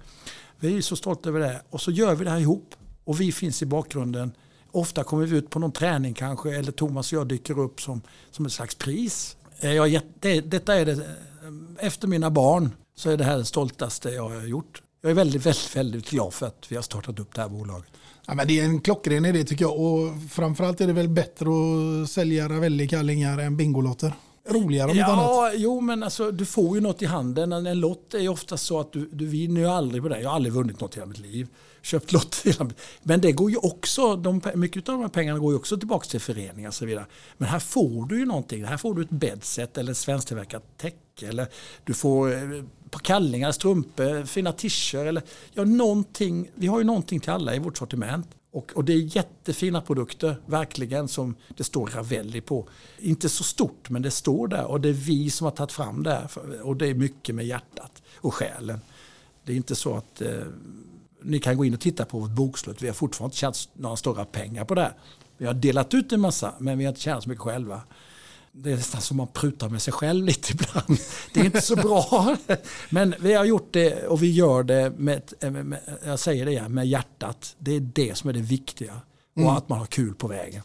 Vi är så stolta över det och så gör vi det här ihop och vi finns i bakgrunden. Ofta kommer vi ut på någon träning kanske eller Thomas och jag dyker upp som, som ett slags pris. Jag, det, detta är det, efter mina barn så är det här det stoltaste jag har gjort. Jag är väldigt, väldigt, väldigt glad för att vi har startat upp det här bolaget. Ja, men det är en klockren idé tycker jag. Och framförallt är det väl bättre att sälja Ravelli-kallingar än Bingolotter. Roligare om ja, annat. Jo, men alltså, du får ju något i handen. En lott är ju ofta så att du, du vinner ju aldrig på det. Jag har aldrig vunnit något i hela mitt liv. Köpt lotter. Men det går ju också, de, mycket av de här pengarna går ju också tillbaka till föreningar och så vidare. Men här får du ju någonting. Här får du ett bedset eller ett svensktillverkat täcke. Eller du får eh, par kallingar, strumpor, fina tischer eller ja, någonting. Vi har ju någonting till alla i vårt sortiment. Och, och, det är jättefina produkter, verkligen, som det står Ravelli på. Inte så stort, men det står där och det är vi som har tagit fram det. Och det är mycket med hjärtat och själen. Det är inte så att eh, ni kan gå in och titta på vårt bokslut. Vi har fortfarande inte tjänat några stora pengar på det. Vi har delat ut en massa, men vi har inte tjänat så mycket själva det är nästan som man prutar med sig själv lite ibland. Det är inte så bra. Men vi har gjort det och vi gör det med, med jag säger det igen, med hjärtat. Det är det som är det viktiga. Och mm. att man har kul på vägen.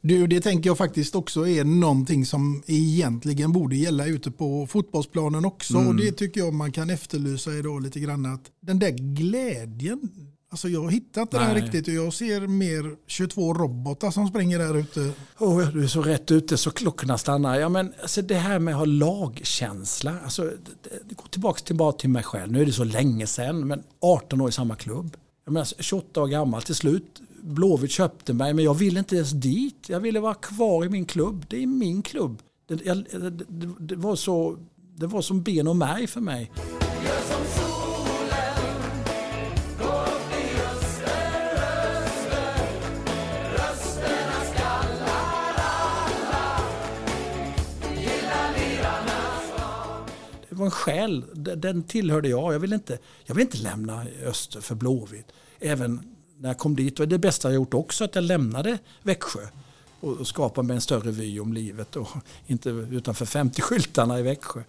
Du, det tänker jag faktiskt också är någonting som egentligen borde gälla ute på fotbollsplanen också. Mm. Och det tycker jag man kan efterlysa idag lite grann. Att den där glädjen Alltså jag har hittat det där riktigt och jag ser mer 22 robotar som springer där ute. Oh, du är så rätt ute så klockorna stannar. Ja, men, alltså, det här med att ha lagkänsla. Alltså, det, det går tillbaka till, bara till mig själv. Nu är det så länge sedan, men 18 år i samma klubb. Jag menar, 28 år gammal till slut. Blåvitt köpte mig, men jag ville inte ens dit. Jag ville vara kvar i min klubb. Det är min klubb. Det, jag, det, det var, så, det var som ben och märg för mig. Var en själ, den tillhörde jag. Jag vill inte, jag vill inte lämna Öster för Blåvitt. Även när jag kom dit, och det bästa jag gjort också, att jag lämnade Växjö och skapade mig en större vy om livet och inte utanför 50-skyltarna i Växjö.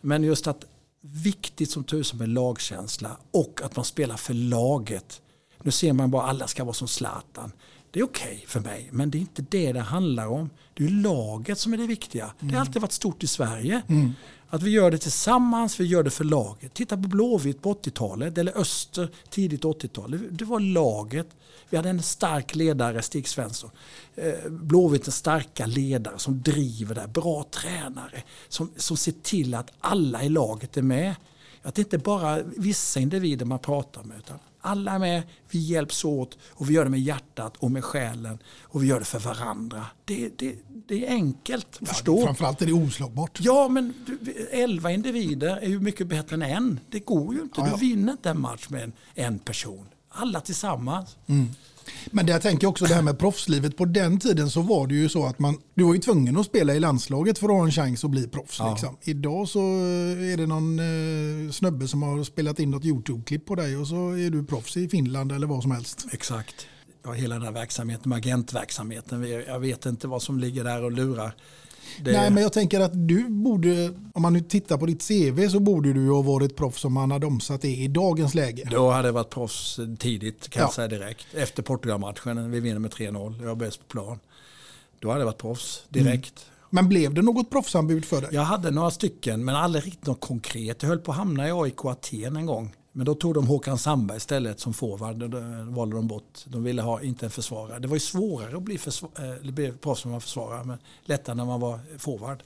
Men just att viktigt som tusen med lagkänsla och att man spelar för laget. Nu ser man bara alla ska vara som Zlatan. Det är okej okay för mig, men det är inte det det handlar om. Det är laget som är det viktiga. Mm. Det har mm. alltid varit stort i Sverige. Mm. Att vi gör det tillsammans, vi gör det för laget. Titta på Blåvitt på 80-talet, eller Öster tidigt 80-tal. Det var laget. Vi hade en stark ledare, Stig Svensson. Eh, Blåvitt en starka ledare som driver det, bra tränare. Som, som ser till att alla i laget är med. Att det inte bara är vissa individer man pratar med utan alla är med, vi hjälps åt och vi gör det med hjärtat och med själen och vi gör det för varandra. Det, det, det är enkelt att förstå. Framförallt är det oslagbart. Ja, men elva individer är ju mycket bättre än en. Det går ju inte. Ja, ja. Du vinner inte en match med en, en person. Alla tillsammans. Men det jag tänker också det här med proffslivet. På den tiden så var det ju så att man, du var ju tvungen att spela i landslaget för att ha en chans att bli proffs. Ja. Liksom. Idag så är det någon eh, snubbe som har spelat in något YouTube-klipp på dig och så är du proffs i Finland eller vad som helst. Exakt. Ja, hela den här verksamheten, med agentverksamheten. Jag vet inte vad som ligger där och lurar. Det, Nej, men jag tänker att du borde, om man nu tittar på ditt CV så borde du ha varit proffs om man hade omsatt det i dagens läge. Då hade jag varit proffs tidigt kan Ja. jag säga direkt. Efter Portugalmatchen, vi vinner med 3-0, jag var bäst på plan. Då hade jag varit proffs direkt. Men blev det något proffsanbud för dig? Jag hade några stycken men aldrig riktigt något konkret. Jag höll på att hamna i AIK Aten en gång. Men då tog de Håkan Sandberg istället som forward. Då valde de bort. De ville ha inte en försvarare. Det var ju svårare att bli, försvar, eh, bli proffs när man var försvarare. Men lättare när man var forward.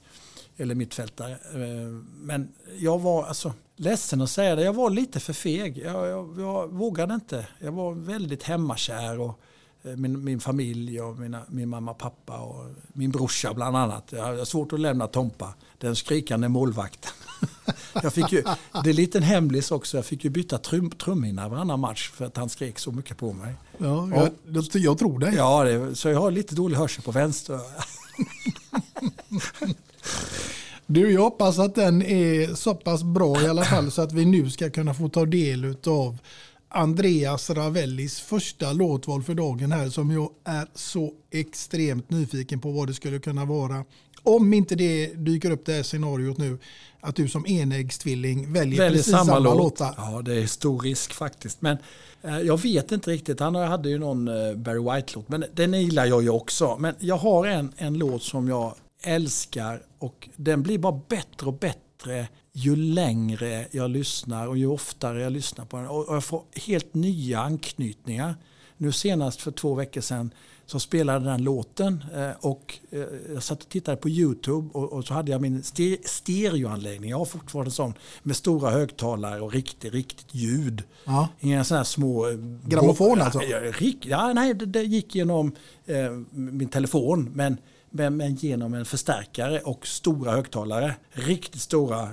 Eller mittfältare. Eh, men jag var alltså ledsen att säga det. Jag var lite för feg. Jag, jag, jag vågade inte. Jag var väldigt hemmakär. Och eh, min, min familj och mina, min mamma och pappa och min brorsa bland annat. Jag har svårt att lämna Tompa, den skrikande målvakten. Jag fick ju, det är lite en hemlis också, jag fick ju byta trum, trumhinna varannan match för att han skrek så mycket på mig. Ja, jag, jag, jag tror det. Ja, det, så jag har lite dålig hörsel på vänster. Du, jag hoppas att den är så pass bra i alla fall så att vi nu ska kunna få ta del av Andreas Ravellis första låtval för dagen här som jag är så extremt nyfiken på vad det skulle kunna vara. Om inte det dyker upp det här scenariot nu att du som enäggstvilling väljer, Väljer precis samma, samma, låt. låtar. Ja, det är stor risk faktiskt. Men eh, jag vet inte riktigt. Han hade ju någon eh, Barry White-låt, men den gillar jag ju också. Men jag har en, en låt som jag älskar och den blir bara bättre och bättre ju längre jag lyssnar och ju oftare jag lyssnar på den. Och och jag får helt nya anknytningar. Nu senast för två veckor sedan så spelade den låten eh, och eh, jag satt och tittade på YouTube och, så hade jag min ste- stereoanläggning. Jag har fortfarande en sån med stora högtalare och riktigt, riktigt ljud. Ja. Inga sådana här små... eh, Grammofon alltså? Ja, nej, det, gick genom min telefon men, men, genom en förstärkare och stora högtalare. Riktigt stora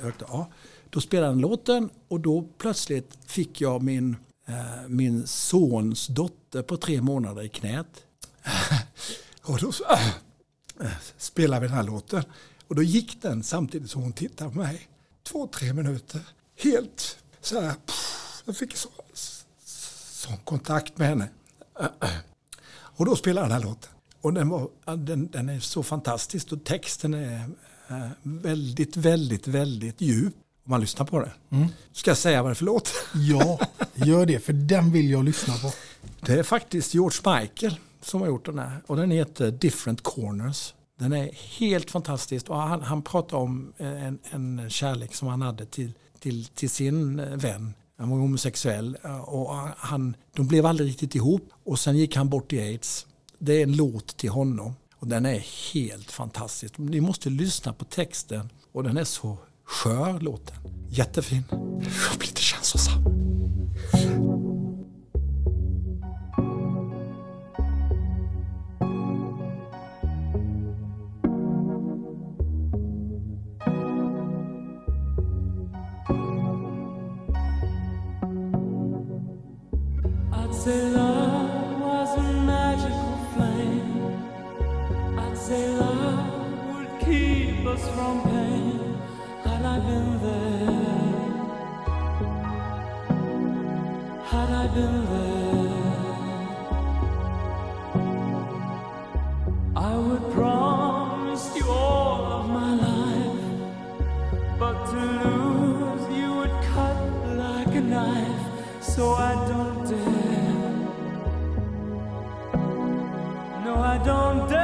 högtalare. Ja. Då spelade den låten och då plötsligt fick jag min, Eh, min sons dotter på tre månader i knät. och då äh, spelade vi den här låten. Och då gick den samtidigt som hon tittade på mig. Två, tre minuter. Helt så här. Pff, jag fick så, sån kontakt med henne. Och då spelade den här låten. Och den, var, den, den är så fantastisk och texten är eh, väldigt, väldigt, väldigt djup. Om man lyssnar på den. Ska jag säga vad det är för låt? Ja, gör det för den vill jag lyssna på. Det är faktiskt George Michael som har gjort den här. Och den heter Different Corners. Den är helt fantastisk. Och han, han pratar om en, en kärlek som han hade till, till, till sin vän. Han var homosexuell och han, de blev aldrig riktigt ihop. Och sen gick han bort i aids. Det är en låt till honom. Och den är helt fantastisk. Ni måste lyssna på texten. Och den är så skör låten. Jättefin. Jag blir lite känslosam. I'd say love was a magical flame. I'd say love would keep us from pain. I been there, had I been there, I would promise you all of my life. But to lose you would cut like a knife, so I don't dare. No, I don't dare.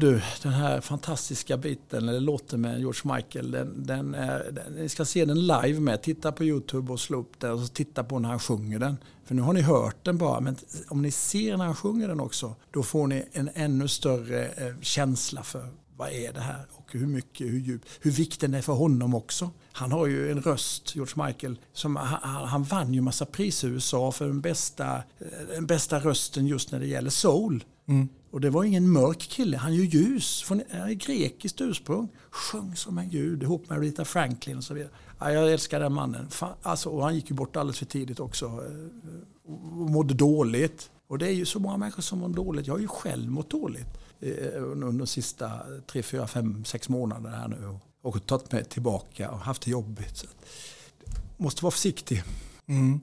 Du, den här fantastiska biten, eller låten med George Michael, den, den är, den, ni ska se den live med. Titta på Youtube och slå upp den och titta på när han sjunger den. För nu har ni hört den bara, men om ni ser när han sjunger den också, då får ni en ännu större eh, känsla för vad är det här och hur mycket, hur djup, hur viktig den är för honom också. Han har ju en röst, George Michael, som han, han vann ju massa priser i USA för den bästa, eh, den bästa rösten just när det gäller soul. Mm. Och det var ingen mörk kille, han är ju ljus, från han är grekiskt ursprung. Sjöng som en gud ihop med Rita Franklin och så vidare. Ja, jag älskar den mannen. Fan, alltså, och han gick ju bort alldeles för tidigt också eh, och mådde dåligt. Och det är ju så många människor som mår dåligt. Jag har ju själv mått dåligt eh, under de sista tre, fyra, fem, sex månaderna här nu. Och, tagit mig tillbaka och haft det jobbigt. Så måste vara försiktig. Mm.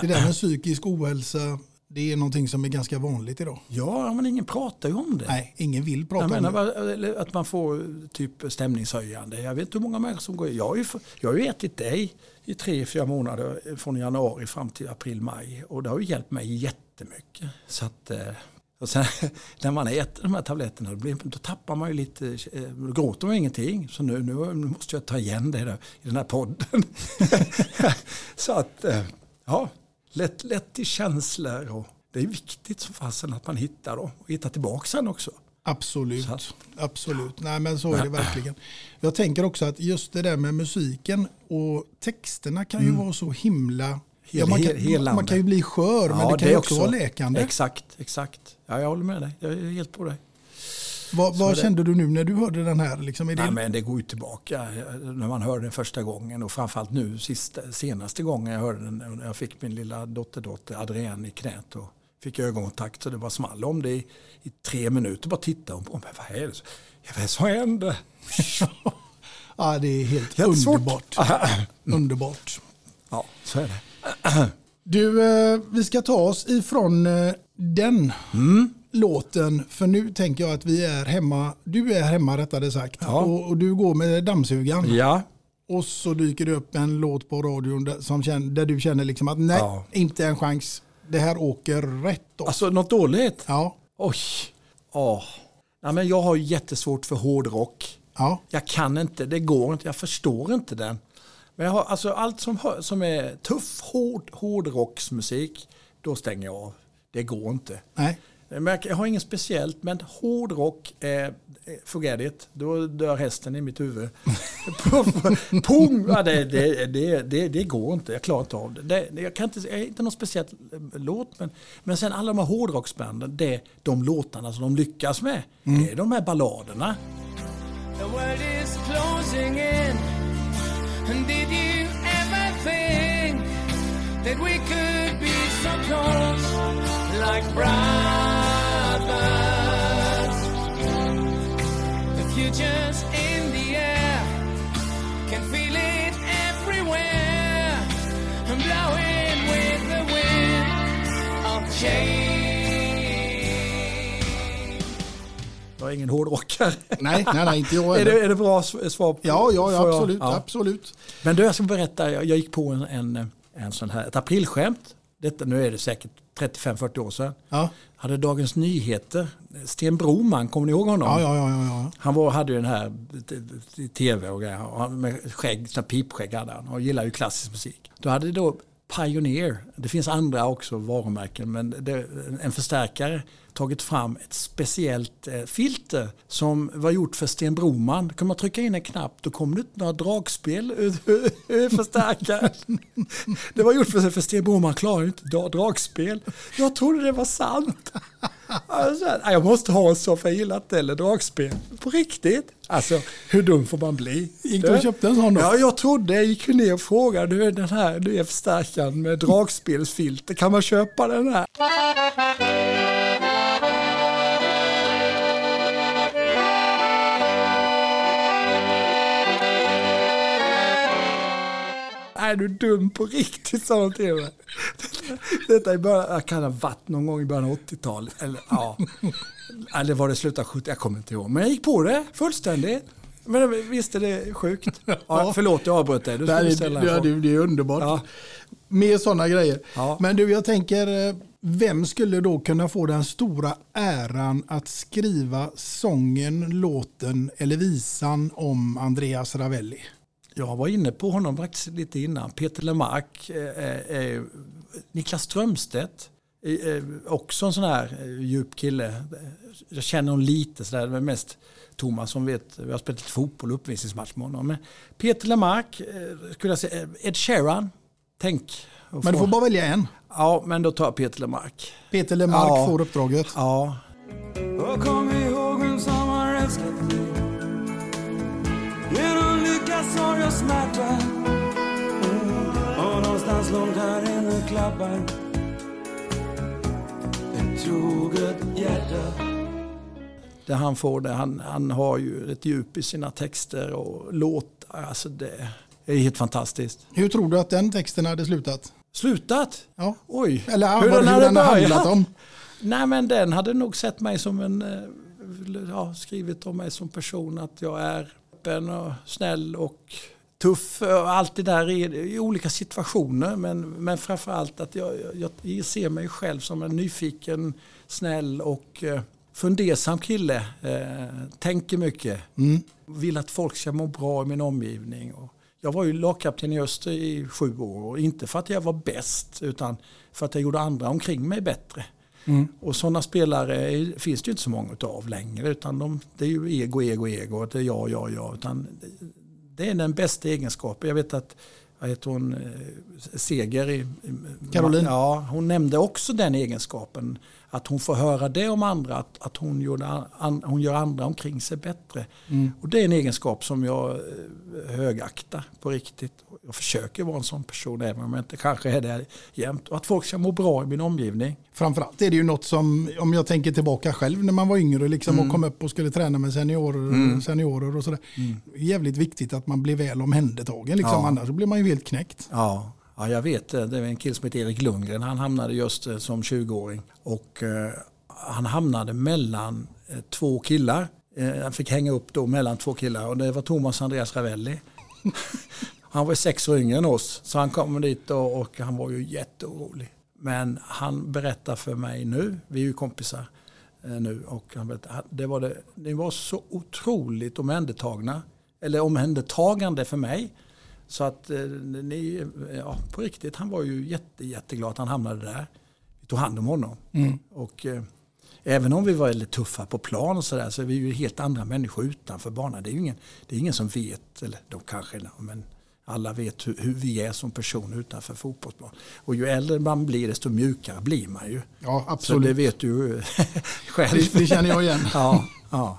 Det där med psykisk ohälsa, det är någonting som är ganska vanligt idag. Ja, men ingen pratar ju om det. Nej, ingen vill prata Jag om menar det. att man får typ stämningshöjande. Jag vet inte hur många människor som går. Jag har ju, jag har ju ätit dig i tre, fyra månader från januari fram till april, maj. Och det har ju hjälpt mig jättemycket. Så att, eh, och sen, när man äter de här tabletterna då, blir, då tappar man ju lite, eh, då gråter man ingenting. Så nu, nu, nu måste jag ta igen det där, i den här podden. så att, eh, ja, lätt, lätt i känslor. Och det är viktigt som fasen att man hittar dem och hittar tillbaka sen också. Absolut. Att- Absolut. Nej, men så är det verkligen. Jag tänker också att just det där med musiken och texterna kan ju vara så himla... Ja, man, Mm. kan, man kan ju bli skör, men det kan ju också vara läkande. Exakt, exakt. Ja, jag håller med dig. Jag är helt på dig. Vad, Så vad det- kände du nu när du hörde den här? Liksom, är det... Nej, men det går ju tillbaka när man hör den första gången och framförallt nu sista, senaste gången jag hörde den när jag fick min lilla dotterdotter Adrienne i knät och fick ögonkontakt så det var small om det i, i tre minuter. Bara tittade hon på mig. Vad är det? Ja, vad är det som hände? ja, det är helt Jättesvårt. underbart. underbart. Ja, så är det. Du, eh, vi ska ta oss ifrån eh, den Mm. Låten. För nu tänker jag att vi är hemma. Du är hemma rättare sagt. Ja. Och, och du går med dammsugaren. Ja, Och så dyker det upp en låt på radion där, som där du känner liksom att nej, Ja. inte en chans. Det här åker rätt off. alltså något dåligt? Ja, Oj. Åh. Nej, men jag har jättesvårt för hårdrock. ja, Jag kan inte, det går inte, jag förstår inte den. Men jag har, alltså, allt som, som är tuff, hård, hårdrocksmusik, då stänger jag av. Det går inte. Nej. Men jag- har inget speciellt, men hårdrock, eh, forget it. Då dör hästen i mitt huvud. Pung! Ja, det, det, det, det, det går inte, jag klarar inte av det. jag, kan inte, jag är inte någon speciell eh, låt, men, men sen alla de här hårdrocksbanden, det, de låtarna som de lyckas med, det är de här balladerna. The world is closing in. And did you ever think that we could be so close, like brothers? Future's in the air, can feel it everywhere, and blowing with the wind of change. Jag är ingen hårdrockare. Nej, nej, nej, inte jag är, det, är det bra svar? På, Ja, ja, ja absolut, ja. absolut. Men du, jag ska berätta, jag, jag gick på en, en, en sån här, ett aprilskämt. Detta, nu är det säkert 35-40 år sedan. Ja. Hade Dagens Nyheter, Sten Broman, kommer ni ihåg honom? Ja, ja, ja, ja. Han var, hade ju den här tv och grejer. Och han med skägg, sån pipskägg hade han och gillade ju klassisk musik. Då hade då Pioneer, det finns andra också varumärken, men det, en förstärkare tagit fram ett speciellt eh, filter som var gjort för Sten Broman. Då kan man trycka in en knapp, då kom det ut några dragspel ur förstärkaren. Det var gjort för, för Sten Broman klarar inte dra- dragspel. Jag trodde det var sant. Alltså, jag måste ha en så för jag gillar inte eller dragspel. På riktigt. Alltså, hur dum får man bli? Gick du och köpte en sån då? Ja, jag trodde. Jag gick ner och frågade. Du, den här nya förstärkaren med dragspelsfilter. Kan man köpa den här? Är du dum på riktigt, sa de till mig. Detta är början, jag kan ha varit någon gång i början av 80-talet. Eller ja, eller var det slutet av 70 Jag kommer inte ihåg. Men jag gick på det fullständigt. Men visst är det sjukt? Ja, förlåt, jag avbröt dig. Du Det, skulle ställa en det, fråga. är, det är underbart. Ja. Med sådana grejer. Ja. Men du, jag tänker, eh, vem skulle då kunna få den stora äran att skriva sången, låten eller visan om Andreas Ravelli? Jag var inne på honom faktiskt lite innan. Peter Lemark, eh, eh, Niklas Strömstedt, eh, eh, också en sån här eh, djup kille. Jag känner honom lite sådär, men mest Thomas som vet, vi har spelat lite fotboll och uppvisningsmatch med honom. Men Peter Lemark, eh, skulle jag säga, eh, Ed Sheeran, tänk. Men du få- får bara välja en. Ja, men då tar jag Peter Lemark. Peter Lemark Ja. får uppdraget. Ja, Och kom ihåg vem som lycka, sorg och smärta Och någonstans långt här inne klappar Ett troget hjärta det han får det, han, han har ju ett djup i sina texter och låtar. Alltså det är helt fantastiskt. Hur tror du att den texten hade slutat? Slutat? Ja. Oj. Eller Hur hur, den hade den handlat om? Nej men den hade nog sett mig som en, eh, ja, skrivit om mig som person att jag är öppen och snäll och tuff och allt det där i, i olika situationer. Men, men framförallt att jag, jag, jag ser mig själv som en nyfiken, snäll och eh, fundersam kille. Eh, tänker mycket. Vill att folk ska må bra i min omgivning. Och jag var ju lagkapten i Öster i sju år. Inte för att jag var bäst utan för att jag gjorde andra omkring mig bättre. Och sådana spelare finns det ju inte så många av längre. Utan de, det är ju ego, ego, ego. Det är jag, jag, jag. Utan det är den bästa egenskapen. Jag vet att vad heter hon, eh, Seger i Caroline. Ja, hon nämnde också den egenskapen. Att hon får höra det om andra, att, att hon, gjorde an, hon gör andra omkring sig bättre. Och det är en egenskap som jag eh, högaktar på riktigt. Jag försöker vara en sån person även om jag inte kanske är det jämt. Och att folk ska må bra i min omgivning. Framförallt är det ju något som, om jag tänker tillbaka själv när man var yngre liksom, Mm. och kom upp och skulle träna med seniorer, seniorer och sådär. Jävligt viktigt att man blir väl omhändertagen, liksom, Ja. annars blir man ju helt knäckt. Ja, ja jag vet det. Det var en kille som heter Erik Lundgren. Han hamnade just eh, som 20-åring. Och eh, han hamnade mellan eh, två killar. Han fick hänga upp då mellan två killar och det var Thomas och Andreas Ravelli. han var sex år yngre än oss så han kom dit och, och han var ju jätteorolig. Men han berättar för mig nu, vi är ju kompisar nu, och han berättar, det var, det, det var så otroligt omhändertagna, eller omhändertagande för mig. Så att eh, ni, ja, på riktigt, han var ju jätte, jätteglad att han hamnade där. Vi tog hand om honom. Mm. Och, eh, även om vi var väldigt tuffa på plan och sådär så är vi ju helt andra människor utanför banan. Det är ju ingen, det är ingen som vet, eller de kanske, men alla vet hur, hur vi är som personer utanför fotbollsplan. Och ju äldre man blir desto mjukare blir man ju. Ja, Så absolut. det vet du själv. Det, det känner jag igen. ja, ja.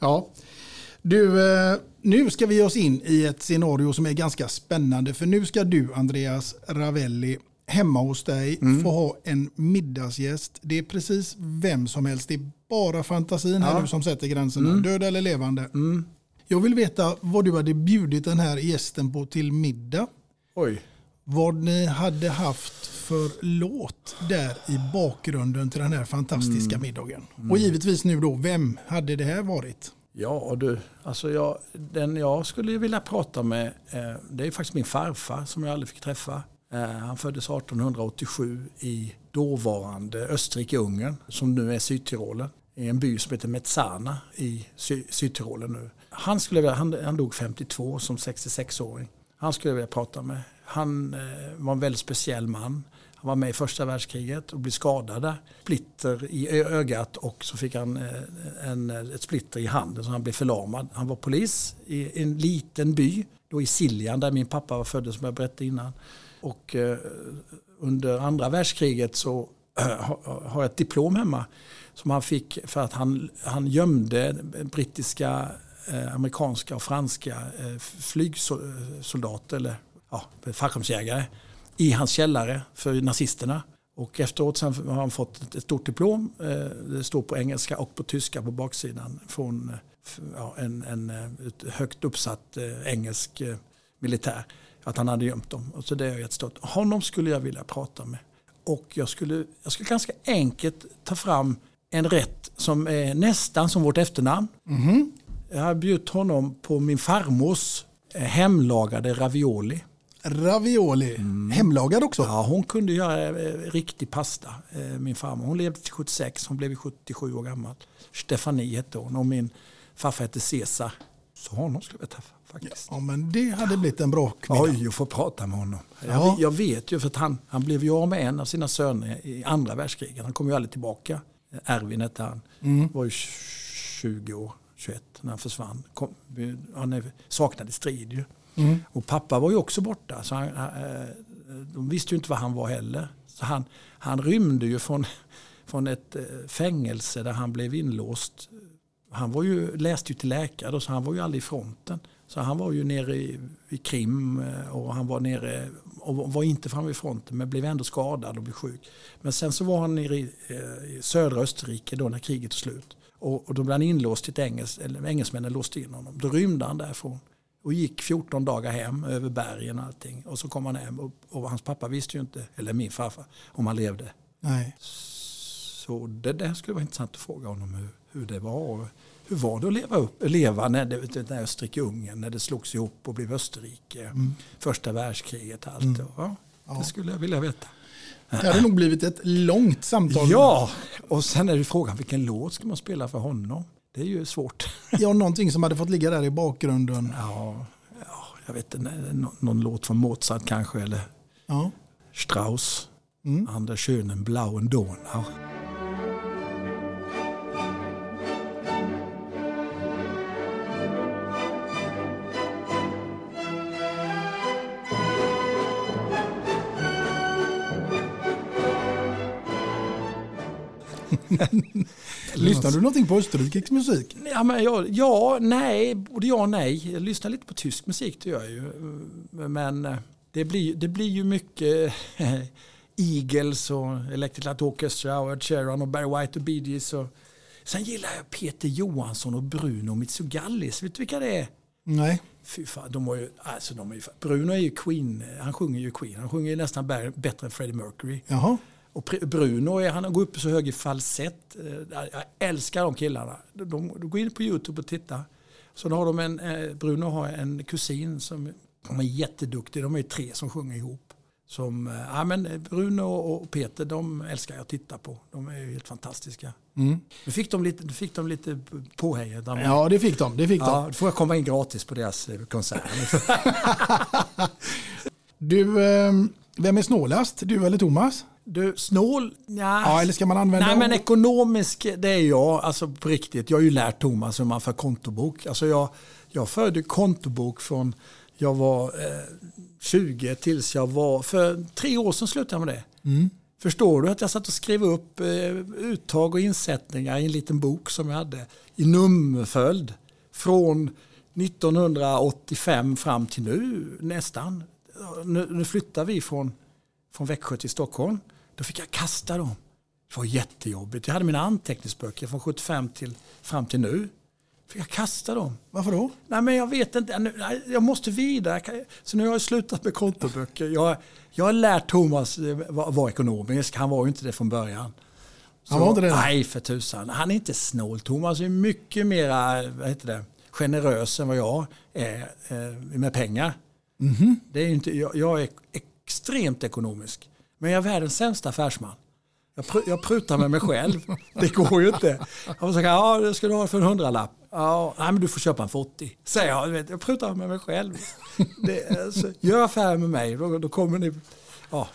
Ja. Du, eh, nu ska vi ge oss in i ett scenario som är ganska spännande. För nu ska du, Andreas Ravelli, hemma hos dig Mm. få ha en middagsgäst. Det är precis vem som helst. Det är bara fantasin här Ja. nu som sätter gränserna. Mm. Död eller levande. Jag vill veta vad du hade bjudit den här gästen på till middag. Oj. Vad ni hade haft för låt där i bakgrunden till den här fantastiska Mm. middagen. Och givetvis nu då, vem hade det här varit? Ja du, alltså jag, den jag skulle vilja prata med eh, det är faktiskt min farfar som jag aldrig fick träffa. Eh, han föddes 1887 i dåvarande Österrike-Ungern som nu är Sydtyrolen. I en by som heter Mezzana i Sy- Sydtyrolen nu. Han, skulle, han, han dog 52 som 66-åring. Han skulle jag vilja prata med. Han eh, var en väldigt speciell man. Han var med i första världskriget och blev skadad. Splitter i ögat och så fick han eh, en, eh, ett splitter i handen så han blev förlamad. Han var polis i en liten by, då i Siljan där min pappa var född som jag berättade innan. Och eh, under andra världskriget så eh, har jag ett diplom hemma som han fick för att han, han gömde brittiska, eh, amerikanska och franska eh, flygsoldater eller ja, fallskärmsjägare i hans källare för nazisterna. Och efteråt sen har han fått ett- stort diplom. eh, Det står på engelska och på tyska på baksidan från eh, ja, en, en eh, högt uppsatt engelsk militär. Att han hade gömt dem. Och så det är jag jättestolt. Honom skulle jag vilja prata med. Och jag skulle, jag skulle ganska enkelt ta fram en rätt som är nästan som vårt efternamn. Jag har bjudit honom på min farmors hemlagade ravioli. Ravioli. Hemlagad också? Ja, hon kunde göra eh, riktig pasta, eh, min farmor. Hon levde till 76, hon blev 77 år gammal. Stefanie hette hon och min farfar hette Cesar. Så honom skulle jag träffa faktiskt. Ja, men det hade blivit en bra kvinna. Oj, att få prata med honom. Ja. Jag, jag vet ju för att han, han blev ju av med en av sina söner i andra världskriget. Han kom ju aldrig tillbaka. Erwin hette han. Mm. var ju 20 år, 21 när han försvann. Kom, han saknade strid ju. Mm. Och pappa var ju också borta. Så han, eh, de visste ju inte var han var heller. Så han, han rymde ju från, från ett eh, fängelse där han blev inlåst. Han var ju, läste ju till läkare så han var ju aldrig i fronten. Så han var ju nere i, i Krim eh, och han var nere och var inte framme vid fronten men blev ändå skadad och blev sjuk. Men sen så var han nere i, i södra Österrike då när kriget tog slut. Och, och då blev han inlåst i ett engels, eller engelsmännen låste in honom. Då rymde han därifrån och gick 14 dagar hem över bergen och allting. Och så kom han hem och, och hans pappa visste ju inte, eller min farfar, om han levde. Nej. Så det där skulle vara intressant att fråga honom hur, hur det var. Hur var det att leva, upp, leva när, det, när Österrike-Ungern, när det slogs ihop och blev Österrike. Mm. Första världskriget och allt. Mm. Ja. Det skulle jag vilja veta. Det hade nog blivit ett långt samtal. Ja, och sen är det frågan vilken låt ska man spela för honom? Det är ju svårt. Ja, någonting som hade fått ligga där i bakgrunden. Ja, ja jag vet inte, någon, någon låt från Mozart kanske eller Ja. Strauss. Mm. Anders Schönen Blauen Donau. Lyssnar du någonting på österrikisk musik? Ja, men jag, ja, nej, både ja och nej. Jag lyssnar lite på tysk musik, det gör jag ju. Men eh, det blir, det blir ju mycket eh, Eagles och Electric Light Orchestra och Ed Sheeran och Barry White och Bee Gees. Och... Sen gillar jag Peter Johansson och Bruno Mitsugallis. Vet du vilka det är? Nej. Fy fan, de har ju, alltså de är ju, Bruno är ju Queen, han sjunger ju Queen. Han sjunger ju nästan bä- bättre än Freddie Mercury. Jaha. Och Bruno, han går upp så hög i falsett. Eh, Jag älskar de killarna. De, de går in på YouTube och tittar. Så har de en, eh, Bruno har en kusin som de är jätteduktig. De är tre som sjunger ihop. Som, eh, ja, men Bruno och Peter, de älskar jag att titta på. De är helt fantastiska. Mm. Nu fick de lite, fick de lite påhejade. De- Ja, det fick de. Det fick Ja, de. då får jag komma in gratis på deras konsert. Du, eh, vem är snålast? Du eller Thomas? Du, snål? Ja. Ja, eller ska man använda... Nej men ekonomisk, det är jag, alltså på riktigt. Jag har ju lärt Thomas hur man för kontobok. Alltså jag, jag förde kontobok från jag var eh, 20 tills jag var, för tre år sedan slutade jag med det. Mm. Förstår du att jag satt och skrev upp eh, uttag och insättningar i en liten bok som jag hade i nummerföljd från 1985 fram till nu nästan. Nu, nu flyttar vi från, från Växjö till Stockholm. Då fick jag kasta dem. Det var jättejobbigt. Jag hade mina anteckningsböcker från 75 till fram till nu. Fick jag kasta dem. Varför då? Nej men jag vet inte. Jag måste vidare. Så nu har jag slutat med kontoböcker. Jag, jag har lärt Thomas eh, vara ekonomisk. Han var ju inte det från början. Han var inte det? Nej för tusan. Han är inte snål. Thomas är mycket mer vad heter det, generös än vad jag är eh, med pengar. Mhm. Det är inte, jag, jag är extremt ekonomisk. Men jag är världens sämsta affärsman. Jag, pr- jag prutar med mig själv. Det går ju inte. Jag får säga, ja det ska du ha för en hundralapp. Ja, nej men du får köpa en för 80. Säger jag, du vet, jag prutar med mig själv. Det, är alltså, gör affär med mig, då, då kommer ni ja,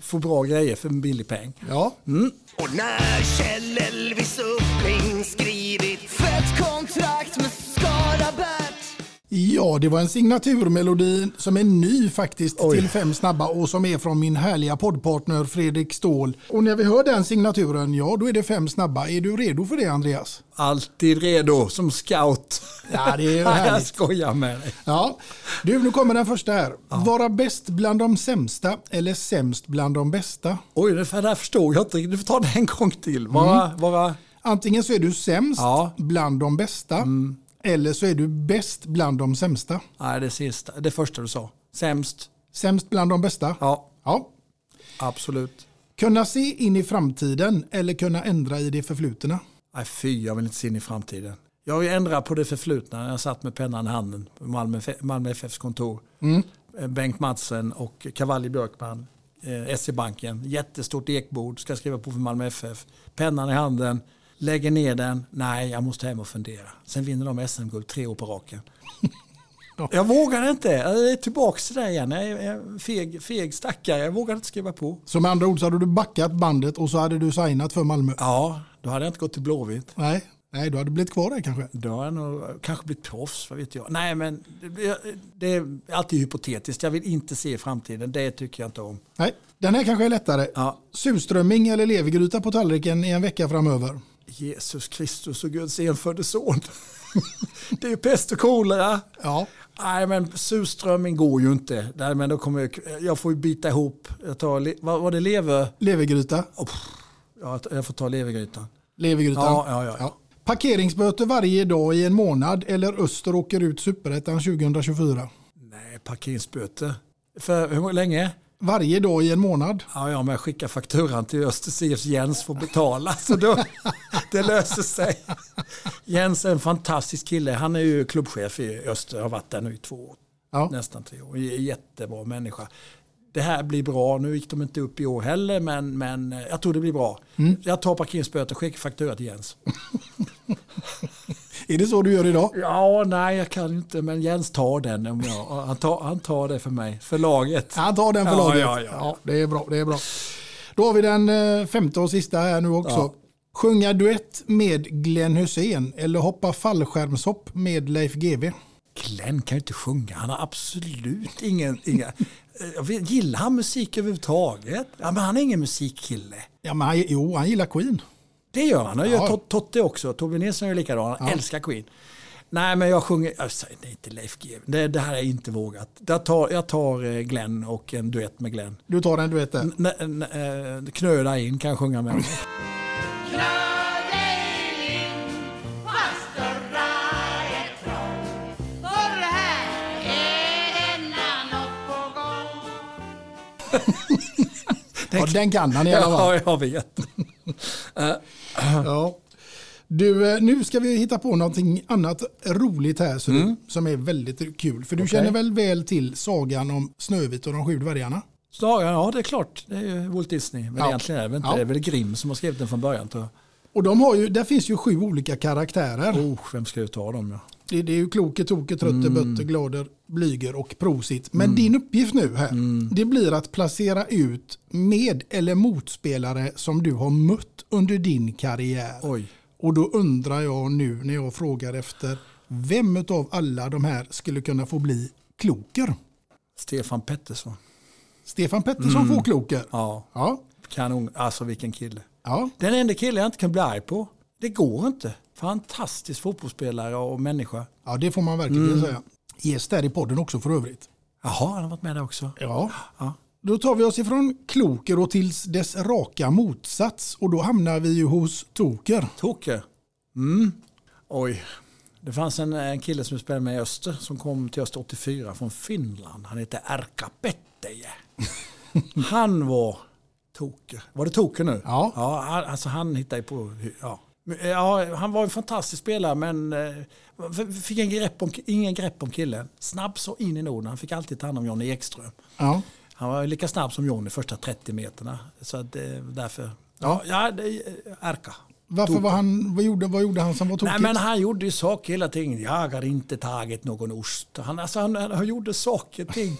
få bra grejer för en billig peng. Ja. Mm. Och när Kjell Elvis Uppling skrivit fett kontrakt med Skaraberg Ja, det var en signaturmelodi som är ny faktiskt till Fem snabba och som är från min härliga poddpartner Fredrik Ståhl. Och när vi hör den signaturen, ja då är det Fem snabba. Är du redo för det Andreas? Alltid redo som scout. Ja, det är jag härligt. skojar med dig. Ja, du nu kommer den första här. Vara bäst bland de sämsta eller sämst bland de bästa? Oj, det där förstår jag inte. Du får ta det en gång till. Vara, Mm. vara... Antingen så är du sämst bland de bästa eller så är du bäst bland de sämsta. Nej, det sista. Det första du sa. Sämst. Sämst bland de bästa? Ja. ja. Absolut. Kunna se in i framtiden eller kunna ändra i det förflutna? Nej, fy, jag vill inte se in i framtiden. Jag vill ändra på det förflutna jag satt med pennan i handen på Malmö, Malmö FFs kontor. Mm. eh, Bengt Madsen och Cavalli Björkman, eh, SE-banken. Jättestort ekbord, ska skriva på för Malmö FF. Pennan i handen, lägger ner den. Nej, jag måste hem och fundera. Sen vinner de SM-guld tre år på raken. Jag vågar inte. Jag är tillbaka till det igen. Jag är feg, feg stackare. Jag vågar inte skriva på. Så med andra ord så hade du backat bandet och så hade du signat för Malmö? Ja, då hade jag inte gått till Blåvitt. Nej, Nej du hade blivit kvar där kanske? Då hade jag nog kanske blivit proffs, vad vet jag. Nej, men det, det är alltid hypotetiskt. Jag vill inte se framtiden. Det tycker jag inte om. Nej, den här kanske är lättare. Ja. Surströmming eller levergryta på tallriken i en vecka framöver? Jesus Kristus och Guds enfödde son. det är ju pest och kolera. Ja. Nej, men surströmming går ju inte. Nej, men då kommer jag, jag får ju bita ihop. Jag tar, vad var det lever? Levergryta? Ja, jag får ta levergrytan. Levergrytan? Ja, ja, ja. Parkeringsböter varje dag i en månad eller Öster åker ut Superettan 2024? Nej, parkeringsböter. För hur länge? Varje dag i en månad. Ja, ja, men jag skickar fakturan till Östers Jens får betala. Så då, det löser sig. Jens är en fantastisk kille. Han är ju klubbchef i Öster. Har varit där nu i två år. Ja. Nästan tre år. Jättebra människa. Det här blir bra. Nu gick de inte upp i år heller, men, men jag tror det blir bra. Mm. Jag tar parkeringsböter och skickar faktura till Jens. Är det så du gör idag? Ja, nej jag kan inte, men Jens tar den. Om jag, han, tar, han tar det för mig, för laget. Han tar den för Ja, laget. ja, ja. det, är bra, det är bra. Då har vi den eh, femte och sista här nu också. Ja. Sjunga duett med Glenn Hussein eller hoppa fallskärmshopp med Leif GW? Glenn kan ju inte sjunga. Han har absolut ingen... Inga, vet, gillar han musik överhuvudtaget? Ja, men han är ingen musikkille. Ja, men han, jo, han gillar Queen. Det gör han. Han gör Ja. Tot- Totte också. Tobbe Nilsson är likadan. Han Ja. älskar Queen. Nej, men jag sjunger... Jag säger nej till Leif GW. Det, det här är inte vågat. Jag tar, jag tar eh, Glenn och en duett med Glenn. Du tar en duett där. N- n- eh, Knöla in kan jag sjunga med. Ja, den kan han i alla fall. Ja, jag vet. Ja. Du, eh, nu ska vi hitta på någonting annat roligt här så du, som är väldigt kul. För du Mm. Okej. känner väl väl till sagan om Snövit och de sju dvärgarna? Så, ja, det är klart. Det är ju Walt Disney. Men Ja. egentligen är det inte. Ja. Det är väl Grimm som har skrivit den från början. Och de har ju, där finns ju sju olika karaktärer. Oh, vem ska ta dem? Ja. Det, det är ju Kloke, Toke, Trötte, Mm. Bötte, Glader, Blyger och Prosit. Men din uppgift nu här, Mm. det blir att placera ut med eller motspelare som du har mött under din karriär. Oj. Och då undrar jag nu när jag frågar efter vem av alla de här skulle kunna få bli Kloker? Stefan Pettersson. Stefan Pettersson Mm. får Kloker. Ja. Ja. Kanon. Alltså vilken kille. Ja. Den enda kille jag inte kan bli arg på. Det går inte. Fantastisk fotbollsspelare och människa. ja, det får man verkligen Mm. säga. Gäst där i podden också för övrigt. Jaha, han har varit med där också. Ja. Ja. Då tar vi oss ifrån Kloker och tills dess raka motsats och då hamnar vi ju hos Toker. Toke. Mm. Oj. Det fanns en, en kille som spelade med i Öster som kom till Öster 84 från Finland. Han heter Erka Petteje. Han var Toke. Var det Toke nu? Ja. ja alltså han hittade på... Ja. Men, Ja, han var en fantastisk spelare men eh, fick en grepp om, ingen grepp om killen. Snabb så in i Norden. Han fick alltid ta hand om Johnny Ekström. Ja. Han var lika snabb som Johnny första 30 meterna. Så att, eh, därför... Ja, ja det Erka. Varför var han, vad gjorde, vad gjorde han som var tokigt? Nej, men han gjorde ju saker hela tiden. Jag har inte tagit någon ost. Han, alltså, han, han gjorde saker och ting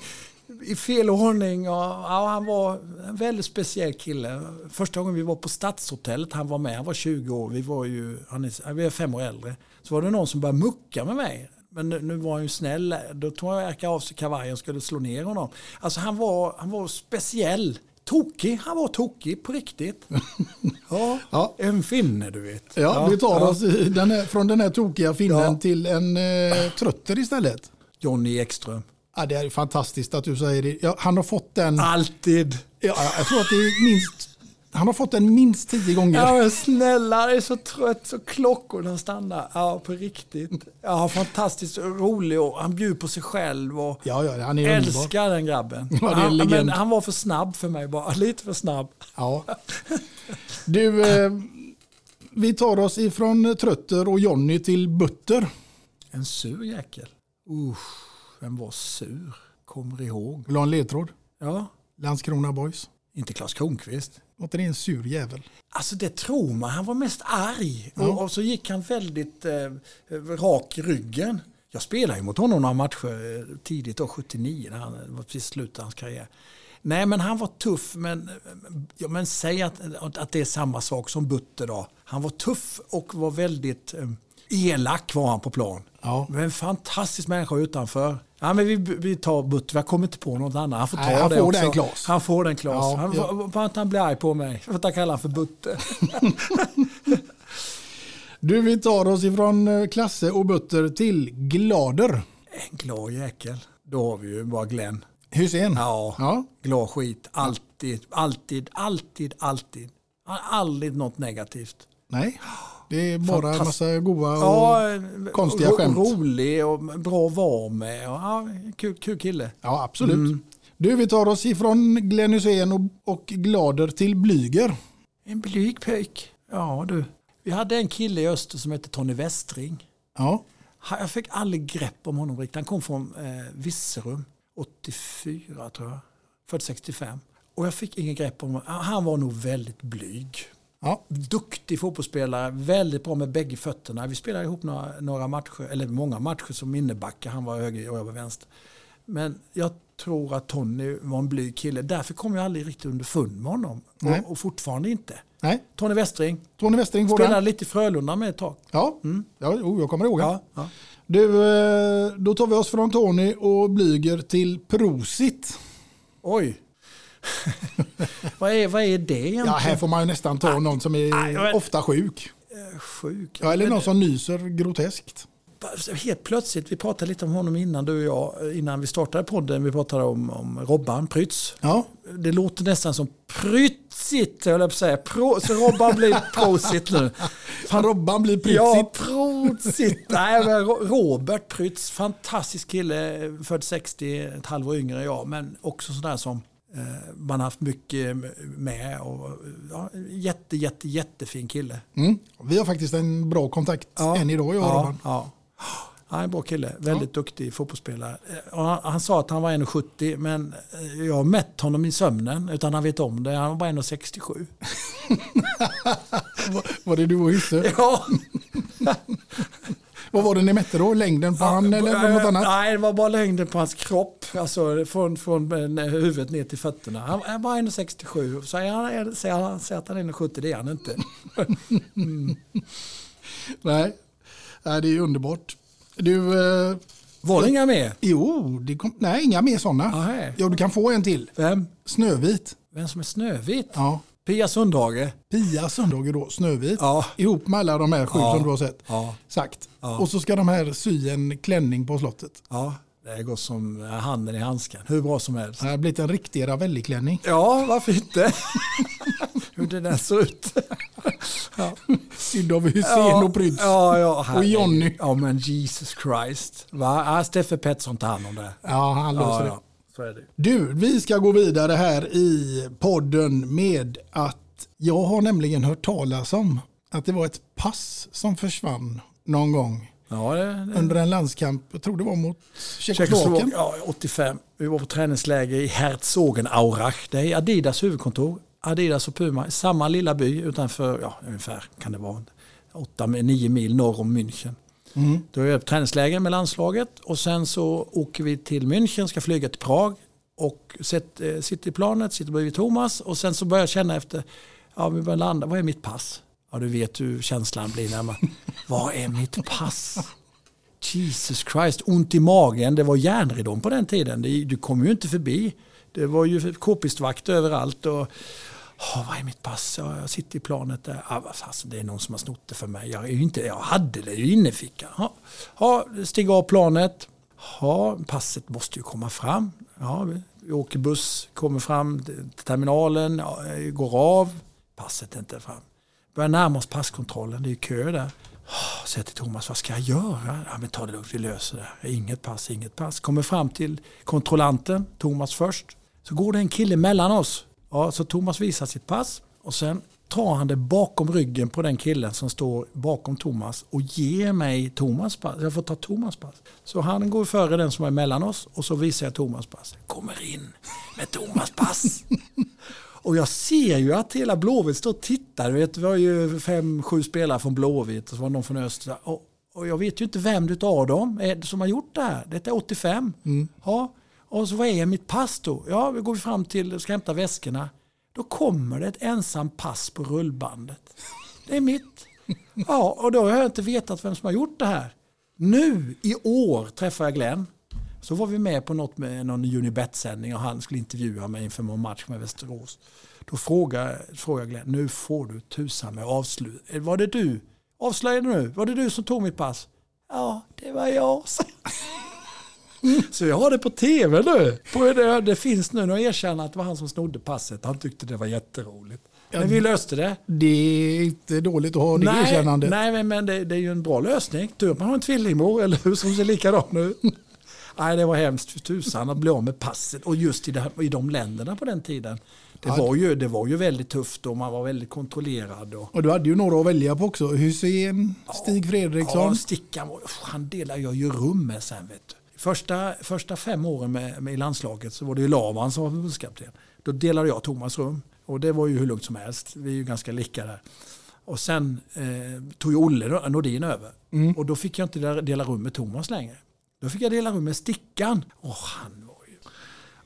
i fel ordning. Och, ja, han var en väldigt speciell kille. Första gången vi var på Stadshotellet, han var med, han var 20 år. Vi var ju han är, vi är fem år äldre. Så var det någon som började mucka med mig. Men nu, nu var han ju snäll. Då tog jag av sig kavajen och skulle slå ner honom. Alltså han var, han var speciell. Tokig, han var tokig på riktigt. Ja, Ja. en finne du vet. Ja, vi tar ja. oss den här, från den här tokiga finnen Ja. till en eh, trötter istället. Johnny Ekström. Ja, det är fantastiskt att du säger det. Ja, han har fått den, Alltid. ja, jag tror att det är minst, han har fått den minst tio gånger. Ja men snälla, jag är så trött så klockorna stannar. Ja på riktigt. Ja fantastiskt rolig och han bjuder på sig själv och Ja, ja, han är underbar. älskar den grabben. Ja, det är han, men han var för snabb för mig bara, lite för snabb. Ja. Du, eh, vi tar oss ifrån Trötter och Jonny till Butter. En sur jäkel. Usch, vem var sur? kommer ihåg. Vill du ha en ledtråd? Ja. Landskrona Boys. Inte Klas Kronqvist. Var inte det en sur jävel? Alltså det tror man. Han var mest arg. Ja. Och, och så gick han väldigt eh, rak i ryggen. Jag spelade ju mot honom några matcher eh, tidigt då, 79, när han var precis slutet av hans karriär. Nej, men han var tuff, men, ja, men säg att, att det är samma sak som Butter då. Han var tuff och var väldigt eh, elak var han på plan. Ja. Men en fantastisk människa utanför. Ja, men vi, vi tar Butter, jag kommer inte på något annat. Han får ta Nej, han det får också. den. Han får den Klas. Ja, han, ja. Att han blir arg på mig. För att jag kallar honom för Butter. Du, vi tar oss ifrån eh, Klasse och Butter till Glader. En glad jäkel. Då har vi ju bara Glenn. Hussein. Ja, Ja. glad skit. Alltid, alltid, alltid, alltid. Han har aldrig något negativt. Nej, det är bara en massa goa och Ja, konstiga ro- skämt. Rolig och bra att vara med. Ja, kul, kul kille. Ja, absolut. Mm. Du, vi tar oss ifrån Glenn Hussein och, och Glader till Blyger. En blyg pöjk. Ja du. Vi hade en kille i öster som hette Tony Westring. Ja. Jag fick aldrig grepp om honom riktigt. Han kom från eh, Virserum 84 tror jag. Född 65. Och jag fick ingen grepp om honom. Han var nog väldigt blyg. Ja. Duktig fotbollsspelare, väldigt bra med bägge fötterna. Vi spelade ihop några, några matcher, eller många matcher som innebackar. Han var höger och jag var vänster. Men jag tror att Tony var en blyg kille. Därför kom jag aldrig riktigt underfund med honom. Och, och fortfarande inte. Nej. Tony Westring. Tony Westring får Spelade den. lite i Frölunda med ett tag. Ja, ja oh, jag kommer ihåg. Ja, ja. Du, eh, då tar vi oss från Tony och Blyger till Prosit. Oj. vad, är, vad är det egentligen? Ja, här får man ju nästan ta någon som är men- ofta sjuk. Eh, Sjuk. Ja, eller någon som nyser groteskt. Helt plötsligt, vi pratade lite om honom innan du och jag, innan vi startade podden, vi pratade om, om Robban Prytz. Ja. Det låter nästan som Prytzigt, höll jag på att säga. Pro, så Robban blir Prosit nu. Robban blir Prytzigt. Ja, Prosit. Nej, men Robert Prytz, fantastisk kille, född 60, ett halvår yngre än jag, men också sådär som man har haft mycket med. Och, ja, jätte, jätte, jättefin kille. Mm. Vi har faktiskt en bra kontakt än idag, jag och ja, Robban. ja. Han är en bra kille, väldigt duktig fotbollsspelare. Eh, han, han sa att han var 1,70 men eh, jag har mätt honom i sömnen utan han vet om det. Han var bara 1,67. Var det du och Hysse? Ja. Vad var det ni mätte då? Längden på han eller var det något annat? Nej, det var bara längden på hans kropp. Alltså från, från eh, huvudet ner till fötterna. Han är bara 1,67. Säger han, säger han säger att han är 1,70, det är han inte. Mm. Nej. Nej, det är underbart. Du, eh, Var det inga mer? Jo, det kom, nej inga mer sådana. Jo, du kan få en till. Vem? Snövit. Vem som är Snövit? Ja. Pia Sundhage. Pia Sundhage då, Snövit. Ja. Ihop med alla de här sju Ja. som du har sett. Ja. Sagt. Ja. Och så ska de här sy en klänning på slottet. Ja, det går som handen i handsken. Hur bra som helst. Det har blivit en riktig Ravelli-klänning. Ja, varför inte? Hur det där ser ut. ja. Sydd av Hussein och Prytz. Ja, ja, och. Jonny. Ja, men Jesus Christ. Va? Ja, Steffe Pettersson tar hand om det. Ja, han löser ja. Så är det. Du, vi ska gå vidare här i podden med att jag har nämligen hört talas om att det var ett pass som försvann någon gång Ja, det, det. under en landskamp. Jag tror det var mot Tjeckoslovakien. Ja, 85. Vi var på träningsläger i Herzogenaurach. Det är Adidas huvudkontor. Adidas och Puma i samma lilla by utanför, ja ungefär kan det vara 8-9 mil norr om München. Mm. Då är jag på träningsläger med landslaget och sen så åker vi till München, ska flyga till Prag och eh, sitter i planet, sitter bredvid Thomas och sen så börjar jag känna efter, ja vi börjar landa, vad är mitt pass? Ja du vet hur känslan blir när man, vad är mitt pass? Jesus Christ, ont i magen, det var järnridån på den tiden, du kom ju inte förbi. Det var ju k-pistvakt överallt och Oh, vad är mitt pass? Ja, jag sitter i planet där. Ah, vad fasen, det är någon som har snott det för mig. Jag, är ju inte, jag hade det ju inne i fickan. Ja, ja, stiger av planet. Ja, passet måste ju komma fram. Ja, vi, åker buss, kommer fram till terminalen, går av. Passet är inte fram. Börjar närma oss passkontrollen, det är kö där. Oh, säger till Thomas, vad ska jag göra? Ja, men ta det lugnt, vi löser det. Inget pass, inget pass. Kommer fram till kontrollanten, Thomas först. Så går det en kille mellan oss. Ja, så Thomas visar sitt pass och sen tar han det bakom ryggen på den killen som står bakom Thomas och ger mig Thomas pass. Jag får ta Thomas pass. Så han går före den som är mellan oss och så visar jag Thomas pass. Kommer in med Thomas pass. Och jag ser ju att hela Blåvitt står och tittar. Vet, vi har ju fem, sju spelare från Blåvitt och så var någon från Östra. Och, och jag vet ju inte vem av dem som har gjort det här. Detta är 85. Ja. Och så vad är mitt pass då? Ja, vi går fram till, ska hämta väskorna. Då kommer det ett ensamt pass på rullbandet. Det är mitt. Ja, och då har jag inte vetat vem som har gjort det här. Nu i år träffar jag Glenn. Så var vi med på något med någon Unibet-sändning och han skulle intervjua mig inför någon match med Västerås. Då frågade, frågade Glenn, nu får du tusan med avslut. Eh, var det du? Avslöja det nu. Var det du som tog mitt pass? Ja, det var jag. Så jag har det på tv nu. På det, det finns nu några erkänna att det var han som snodde passet. Han tyckte det var jätteroligt. Men vi löste det. Det är inte dåligt att ha det nej, erkännandet. Nej, men, det, det är ju en bra lösning. Tur att man har en tvillingbror, eller hur, som ser likadan ut. Nej, det var hemskt för tusan att bli av med passet. Och just i, det, i de länderna på den tiden. Det, var ju, det var ju väldigt tufft och man var väldigt kontrollerad. Och, Och du hade ju några att välja på också. Hussein, Stig Fredriksson. Ja, Stickan, han delade jag ju rum med sen. Vet du. Första, första fem åren med, med i landslaget så var det ju Lavan som var förbundskapten. Då delade jag Thomas rum. Och det var ju hur lugnt som helst. Vi är ju ganska lika där. Och sen eh, tog ju Olle Nordin över. Mm. Och då fick jag inte dela- rum med Thomas längre. Då fick jag dela rum med Stickan. Och han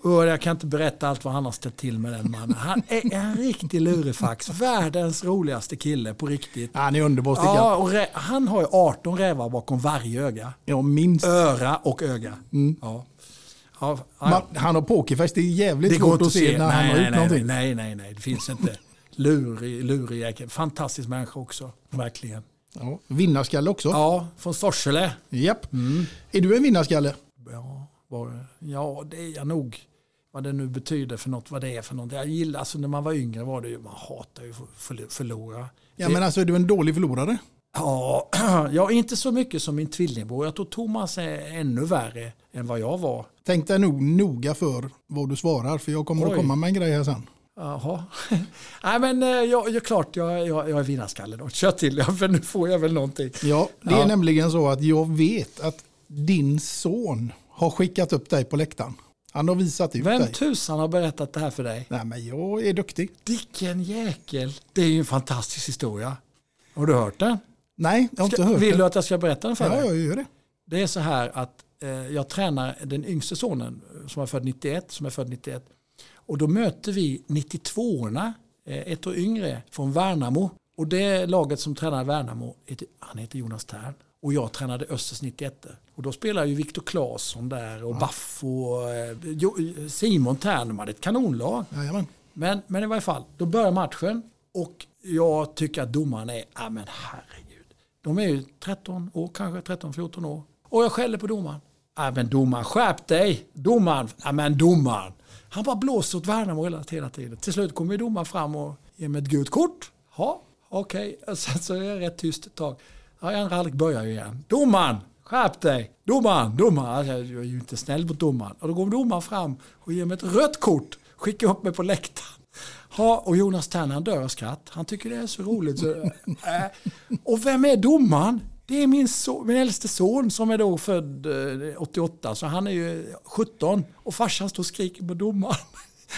Och jag kan inte berätta allt vad han har ställt till med den mannen. Han är en riktig lurifax. Världens roligaste kille på riktigt. Han är underbar Stickan. Ja, och han har ju 18 rävar bakom varje öga. Ja, minst. Öra och öga. Mm. Ja. Ja. Man, han har pokerface. Det är jävligt det svårt att se när han nej, har nej, gjort nej, någonting. nej, nej, nej, det finns inte. Lurig, lurig jäkel. Fantastisk människa också. Verkligen. Ja, vinnarskalle också. Ja, från Sorsele. Japp. Är du en vinnarskalle? Ja, var, ja, det är jag nog. Vad det nu betyder för något, vad det är för något. Jag gillar, alltså när man var yngre var det ju, man hatar ju att förl- förlora. Ja, Det- men alltså är du en dålig förlorare? Ja, ja, inte så mycket som min tvillingbror. Jag tror Thomas är ännu värre än vad jag var. Tänk dig nog noga för vad du svarar för jag kommer Oj. att komma med en grej här sen. Jaha. Nej men eh, jag, jag, klart jag, jag, jag är vinnarskalle då. Kör till, för nu får jag väl någonting. Ja, det är Ja. nämligen så att jag vet att din son har skickat upp dig på läktaren. Han har visat ut Vem dig. tusan har berättat det här för dig? Nej, men jag är duktig. Vilken jäkel. Det är ju en fantastisk historia. Har du hört den? Nej, jag har inte hört vill det. du att jag ska berätta den för Ja, dig? jag gör det. Det är så här att eh, jag tränar den yngste sonen eh, som är född 91, som är född 91. Och då möter vi 92orna, eh, ett år yngre, från Värnamo. Och det laget som tränar Värnamo, heter, han heter Jonas Tern. Och jag tränade Östers 91. Och då spelar ju Viktor Claesson där och Baffo och eh, Jo- Simon Tern. De hade ett kanonlag. Jajamän. Men, men i varje fall, då börjar matchen och jag tycker att domaren är, ja men herregud. De är ju 13 år, kanske 13-14 år. Och jag skäller på domaren. Ja men domaren, skärp dig! Domaren, ja men domaren. Han bara blåser åt Värnamo hela, hela tiden. Till slut kommer ju domaren fram och ger mig ett gult kort. Ja, okej. Och Sen så är det rätt tyst ett tag. Ja, andra halvlek börjar ju igen. Domaren, skärp dig! Domaren, domaren. Alltså, jag är ju inte snäll mot domaren. Och då går domaren fram och ger mig ett rött kort. Skickar upp mig på läktaren. Ja, och Jonas Tern han dör av skratt. Han tycker det är så roligt. Så, äh. Och vem är domaren? Det är min, so min äldste son som är då född eh, 88, så han är ju 17. Och farsan står och skriker på domaren.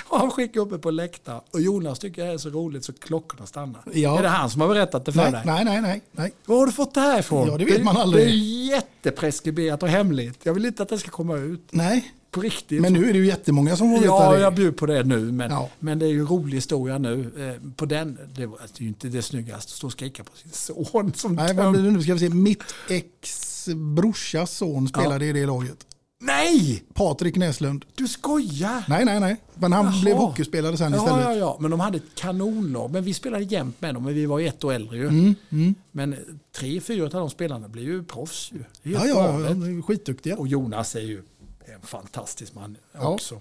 Och han skickar upp mig på läktaren. Och Jonas tycker det är så roligt så klockorna stannar. Ja. Är det han som har berättat det för Nej, dig? nej, nej, nej, nej. Var har du fått det här ifrån? Ja, det vet man aldrig. Det är jättepreskriberat och hemligt. Jag vill inte att det ska komma ut. Nej, På riktigt. men nu är det ju jättemånga som får veta Ja, det. jag bjuder på det nu. Men, Ja. men det är ju en rolig historia nu. Eh, På den, det, var, det är ju inte det snyggaste att stå och skrika på sin son. Som Nej, vad blir det nu? Ska vi se. Mitt ex brorsas son spelade i det laget. Nej! Patrik Näslund. Du skojar! Nej, nej, nej. Men han Jaha. blev hockeyspelare sen Ja, istället. ja, ja, men de hade ett kanonlag. Men vi spelade jämt med dem, men vi var ju ett år äldre ju. Mm, mm. Men tre, fyra av de spelarna blev ju proffs ju. Ja, ja, är skitduktiga. Och Jonas är ju en fantastisk man Ja. också.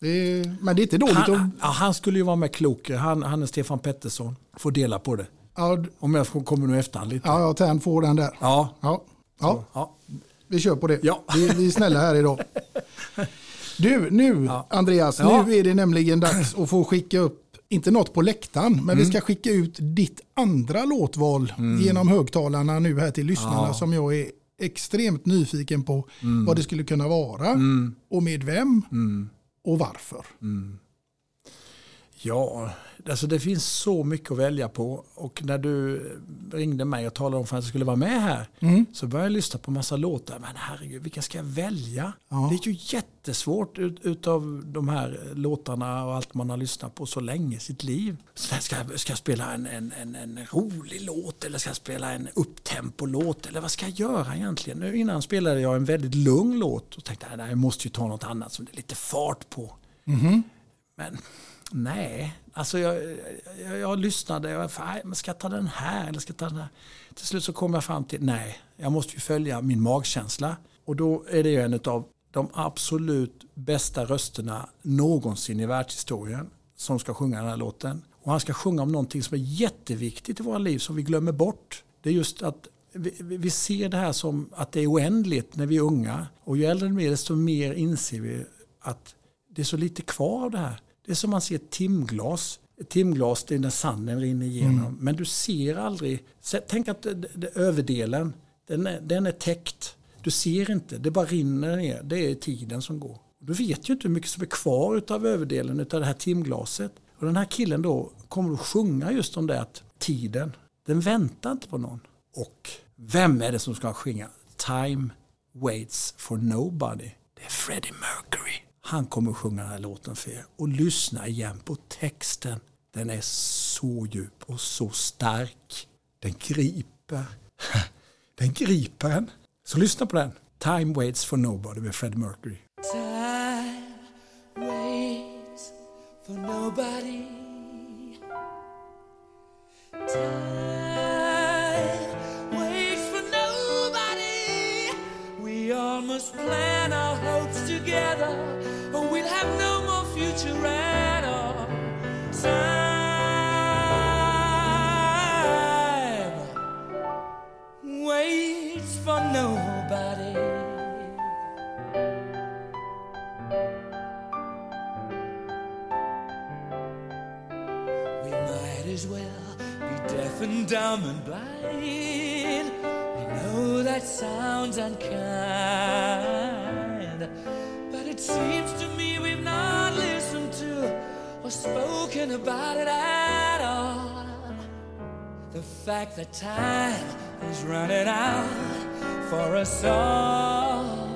Det är, men det är inte dåligt Han, att... ja, han skulle ju vara med klok. Han, han är Stefan Pettersson. Får dela på det. Ja, Om jag kommer nu efterhand lite. ja, ja Tern får den där. Ja. Ja, ja ja. Vi kör på det. Ja. Vi, vi är snälla här idag. Du, nu Andreas, Ja. nu är det nämligen dags att få skicka upp inte något på läktaren, men Mm. vi ska skicka ut ditt andra låtval genom högtalarna nu här till lyssnarna Ja. som jag är extremt nyfiken på vad det skulle kunna vara Mm. och med vem Mm. och varför. Ja, alltså det finns så mycket att välja på. Och när du ringde mig och talade om för att jag skulle vara med här Mm. så började jag lyssna på massa låtar. Men herregud, vilka ska jag välja? Ja. Det är ju jättesvårt ut, utav de här låtarna och allt man har lyssnat på så länge i sitt liv. Så där ska, ska jag spela en, en, en, en rolig låt eller ska jag spela en upptempo-låt? Eller vad ska jag göra egentligen? Nu innan spelade jag en väldigt lugn låt och tänkte att jag måste ju ta något annat som det är lite fart på. Mhm. Men nej, alltså jag, jag, jag lyssnade. Jag, fan, ska jag ta den här eller ska jag ta den här? Till slut så kom jag fram till nej, jag måste ju följa min magkänsla. Och då är det ju en av de absolut bästa rösterna någonsin i världshistorien som ska sjunga den här låten. Och han ska sjunga om någonting som är jätteviktigt i våra liv som vi glömmer bort. Det är just att vi, vi vi ser det här som att det är oändligt när vi är unga. Och ju äldre vi blir desto mer inser vi att det är så lite kvar av det här. Det är som man ser timglas. Timglas det är när sanden rinner igenom. Mm. Men du ser aldrig. Tänk att det, det, överdelen, den är, den är täckt. Du ser inte, det bara rinner ner. Det är tiden som går. Du vet ju inte hur mycket som är kvar av överdelen av det här timglaset. Och den här killen då kommer att sjunga just om det att tiden, den väntar inte på någon. Och vem är det som ska sjunga Time waits for nobody? Det är Freddie Mercury. Han kommer att sjunga den här låten för er. Och lyssna igen på texten. Den är så djup och så stark. Den griper. Den griper en. Så lyssna på den. Time waits for nobody med Fred Mercury. Time waits for nobody. Time waits for nobody. We all must play dumb and blind. I know that sounds unkind, or spoken about it at all. The fact that time is running out for us all.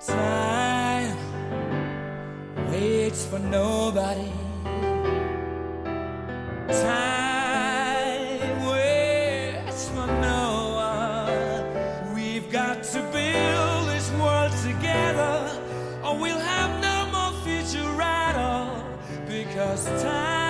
Time waits for nobody. Time Because time,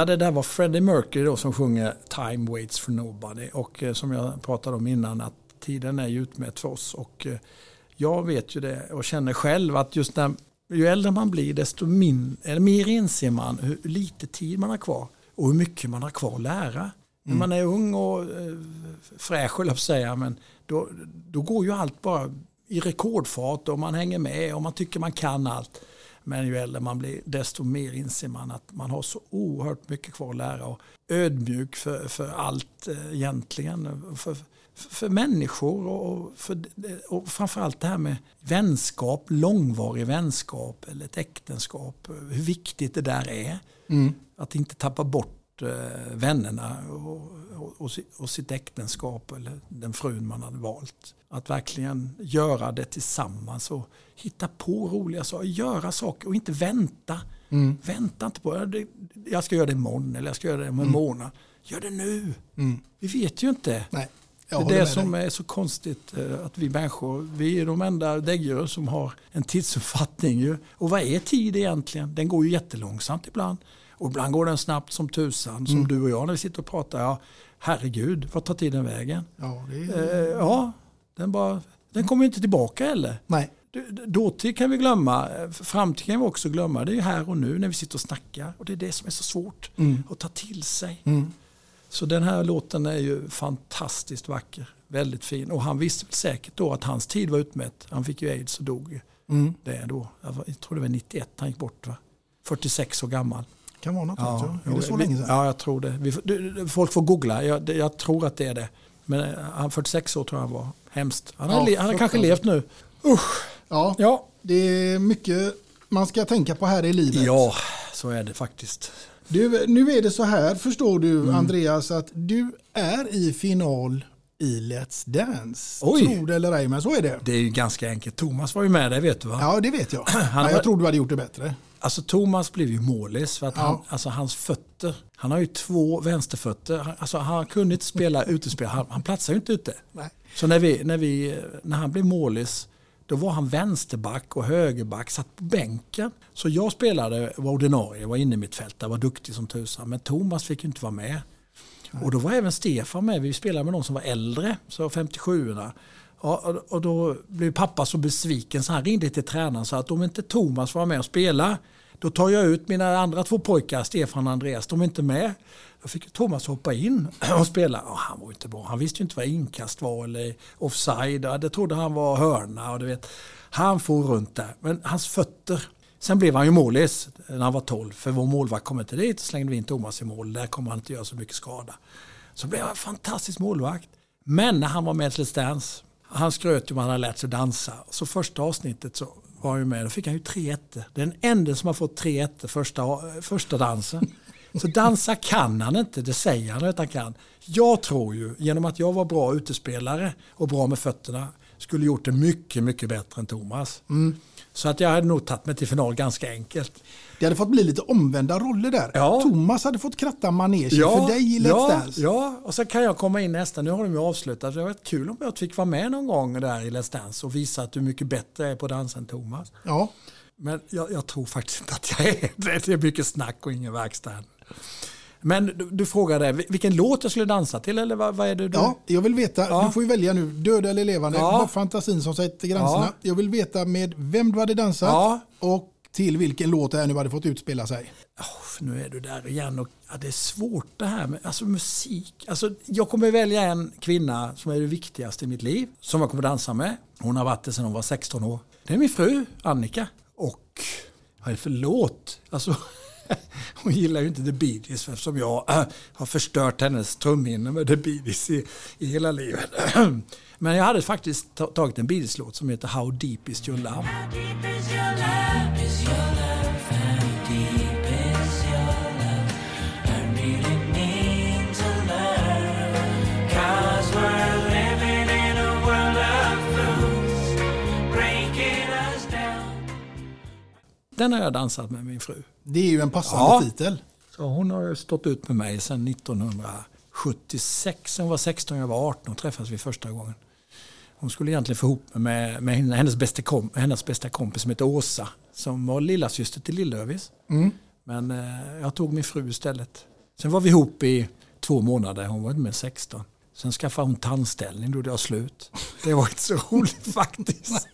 Ja, det där var Freddie Mercury då som sjunger Time waits for nobody. Och eh, som jag pratade om innan att tiden är ju utmätt för oss. Och eh, jag vet ju det och känner själv att just när, ju äldre man blir desto min, eller mer inser man hur lite tid man har kvar och hur mycket man har kvar att lära. När man är ung och eh, fräsch, höll jag säga, men då, då går ju allt bara i rekordfart och man hänger med och man tycker man kan allt. Men ju äldre man blir desto mer inser man att man har så oerhört mycket kvar att lära och ödmjuk för, för allt eh, egentligen. För, för människor och, för, och framförallt det här med vänskap, långvarig vänskap eller ett äktenskap. Hur viktigt det där är. Mm. Att inte tappa bort eh, vännerna och, och, och sitt äktenskap eller den frun man hade valt. Att verkligen göra det tillsammans och hitta på roliga saker, göra saker och inte vänta. Mm. Vänta inte på det. Jag ska göra det imorgon eller jag ska göra det om en Mm. månad. Gör det nu. Mm. Vi vet ju inte. Nej, det är det som dig. är så konstigt. eh, Att vi människor, vi är de enda däggdjur som har en tidsuppfattning. Ju. Och vad är tid egentligen? Den går ju jättelångsamt ibland. Och ibland går den snabbt som tusan. Som Mm. du och jag när vi sitter och pratar. Ja, herregud, vad tar tiden vägen? Ja, det Eh, är... ja, den, bara, den kommer inte tillbaka heller. Nej. Dåtid kan vi glömma, eh, framtid kan vi också glömma. Det är ju här och nu när vi sitter och snackar. Och det är det som är så svårt Mm. att ta till sig. Mm. Så den här låten är ju fantastiskt vacker. Väldigt fin. Och han visste säkert då att hans tid var utmätt. Han fick ju aids och dog Mm. det då. Jag tror det var 91 han gick bort va? 46 år gammal. Kan vara något Ja, sånt, ja. Är det så vi- länge sedan? Ja, jag tror det. Vi, du- folk får googla. Jag, det- jag tror att det är det. Men eh, han 46 år tror jag han var. Hemskt. Han har, Ja, le- han har kanske levt nu. Usch. Ja, Ja. det är mycket man ska tänka på här i livet. Ja, så är det faktiskt. Du, nu är det så här, förstår du Mm. Andreas, att du är i final i Let's Dance. Oj. Tror det eller ej, men så är det. Det är ju ganska enkelt. Thomas var ju med där vet du va? Ja, det vet jag. Han ja, jag tror du hade gjort det bättre. Alltså Thomas blev ju målis för att Ja. han, alltså hans fötter, han har ju två vänsterfötter. Han, alltså han kunde inte spela utespel, han, han platsar ju inte ute. Nej. Så när, vi, när, vi, när han blev målis, då var han vänsterback och högerback, satt på bänken. Så jag spelade, var ordinarie, var inne i mitt fält, var duktig som tusan. Men Thomas fick ju inte vara med. Och då var även Stefan med. Vi spelade med någon som var äldre, så 57orna. Ja, och- då blev pappa så besviken så han ringde till tränaren och sa att om inte Thomas var med och spela då tar jag ut mina andra två pojkar, Stefan och Andreas, de är inte med. Då fick Thomas hoppa in och spela. Ja, han var ju inte bra. Han visste ju inte vad inkast var eller offside. Ja, Det trodde han var hörna. Och du vet. Han for runt där. Men hans fötter. Sen blev han ju målis när han var 12. För vår målvakt kom inte dit. Slängde vi in Thomas i mål. Där kommer han inte göra så mycket skada. Så blev han en fantastisk målvakt. Men när han var med i Let's Dance. Han skröt ju om att han hade lärt sig dansa. Så första avsnittet så var han ju med. Då fick han ju tre ettor. Den enda som har fått tre ettor första, första dansen. Så dansa kan han inte, det säger han att han kan. Jag tror ju, genom att jag var bra utespelare och bra med fötterna, skulle gjort det mycket, mycket bättre än Thomas. Mm. Så att jag hade nog tagit mig till final ganska enkelt. Det hade fått bli lite omvända roller där. Ja. Thomas hade fått kratta manegen för dig i Let's ja, Dance. Ja, och så kan jag komma in nästa. Nu har de ju avslutat. Det var varit kul om jag fick vara med någon gång där i Let's Dance och visa att du är mycket bättre är på dans än Thomas. Ja. Men jag, jag tror faktiskt inte att jag är det. Det är mycket snack och ingen verkstad. Men du, du frågade vilken låt jag skulle dansa till eller vad, vad är det du... Ja, jag vill veta, Ja. du får ju välja nu, död eller levande. Ja. Bara fantasin som sätter gränserna. Ja. Jag vill veta med vem du hade dansat Ja. och till vilken låt det är nu hade fått utspela sig. Uff, nu är du där igen och ja, det är svårt det här med alltså, musik. Alltså, jag kommer välja en kvinna som är det viktigaste i mitt liv, som jag kommer dansa med. Hon har varit det sedan hon var 16 år. Det är min fru Annika. Och vad är det för låt? Alltså, hon gillar ju inte The Bee Gees eftersom jag äh, har förstört hennes trumhinne med The Bee Gees i, i hela livet. Men jag hade faktiskt ta- tagit en Bee Gees-låt som heter How Deep Is Your Love. Den har jag dansat med min fru. Det är ju en passande Ja. titel. Så hon har stått ut med mig sedan 1976. Hon var 16 jag var 18 och träffades vi första gången. Hon skulle egentligen få ihop mig med, med hennes, bästa kom, hennes bästa kompis som heter Åsa. Som var lilla syster till Lillövis. Mm. Men eh, jag tog min fru istället. Sen var vi ihop i två månader, hon var inte med 16. Sen skaffade hon tandställning, då gjorde jag slut. Det var inte så roligt faktiskt.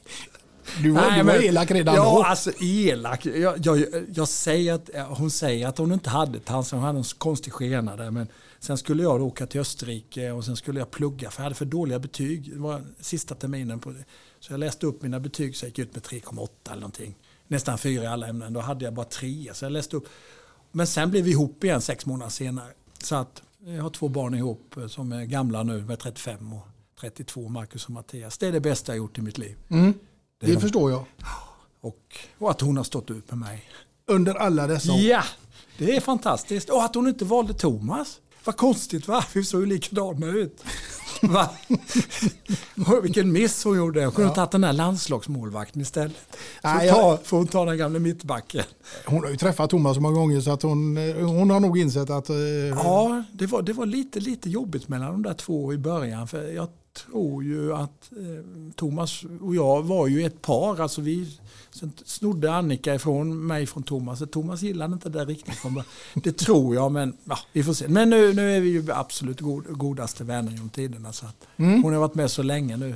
Du var, Nej, du var men- elak redan ja, då. alltså elak. Jag, jag, jag säger att, hon säger att hon inte hade tandställning, hon hade en konstig skena där. Men sen skulle jag åka till Österrike och sen skulle jag plugga för jag hade för dåliga betyg. Det var sista terminen på det. Så jag läste upp mina betyg så jag gick ut med 3,8 eller någonting. Nästan fyra i alla ämnen. Då hade jag bara tre. Så jag läste upp. Men sen blev vi ihop igen sex månader senare. Så att jag har två barn ihop eh, som är gamla nu, med 35 och 32, Marcus och Mattias. Det är det bästa jag gjort i mitt liv. Mm. Det Det, förstår jag. Och, och att hon har stått ut med mig. Under alla dessa år. Ja, det är fantastiskt. Och att hon inte valde Thomas. Vad konstigt va? Vi såg ju likadana ut. Va? Vilken miss hon gjorde. Hon kunde ha tagit den här landslagsmålvakten istället. Så Nej, ta, jag- får hon ta den gamla mittbacken. Hon har ju träffat Thomas så många gånger så att hon, eh, hon har nog insett att... eh, Ja, det var, det var lite, lite jobbigt mellan de där två i början. För jag tror ju att eh, Thomas och jag var ju ett par. Alltså vi sen snodde Annika ifrån mig från Thomas. Så Thomas gillade inte det riktigt från början. Det tror jag, men ja, vi får se. Men nu, nu är vi ju absolut god, godaste vänner genom tiderna. Så att Mm. Hon har varit med så länge nu.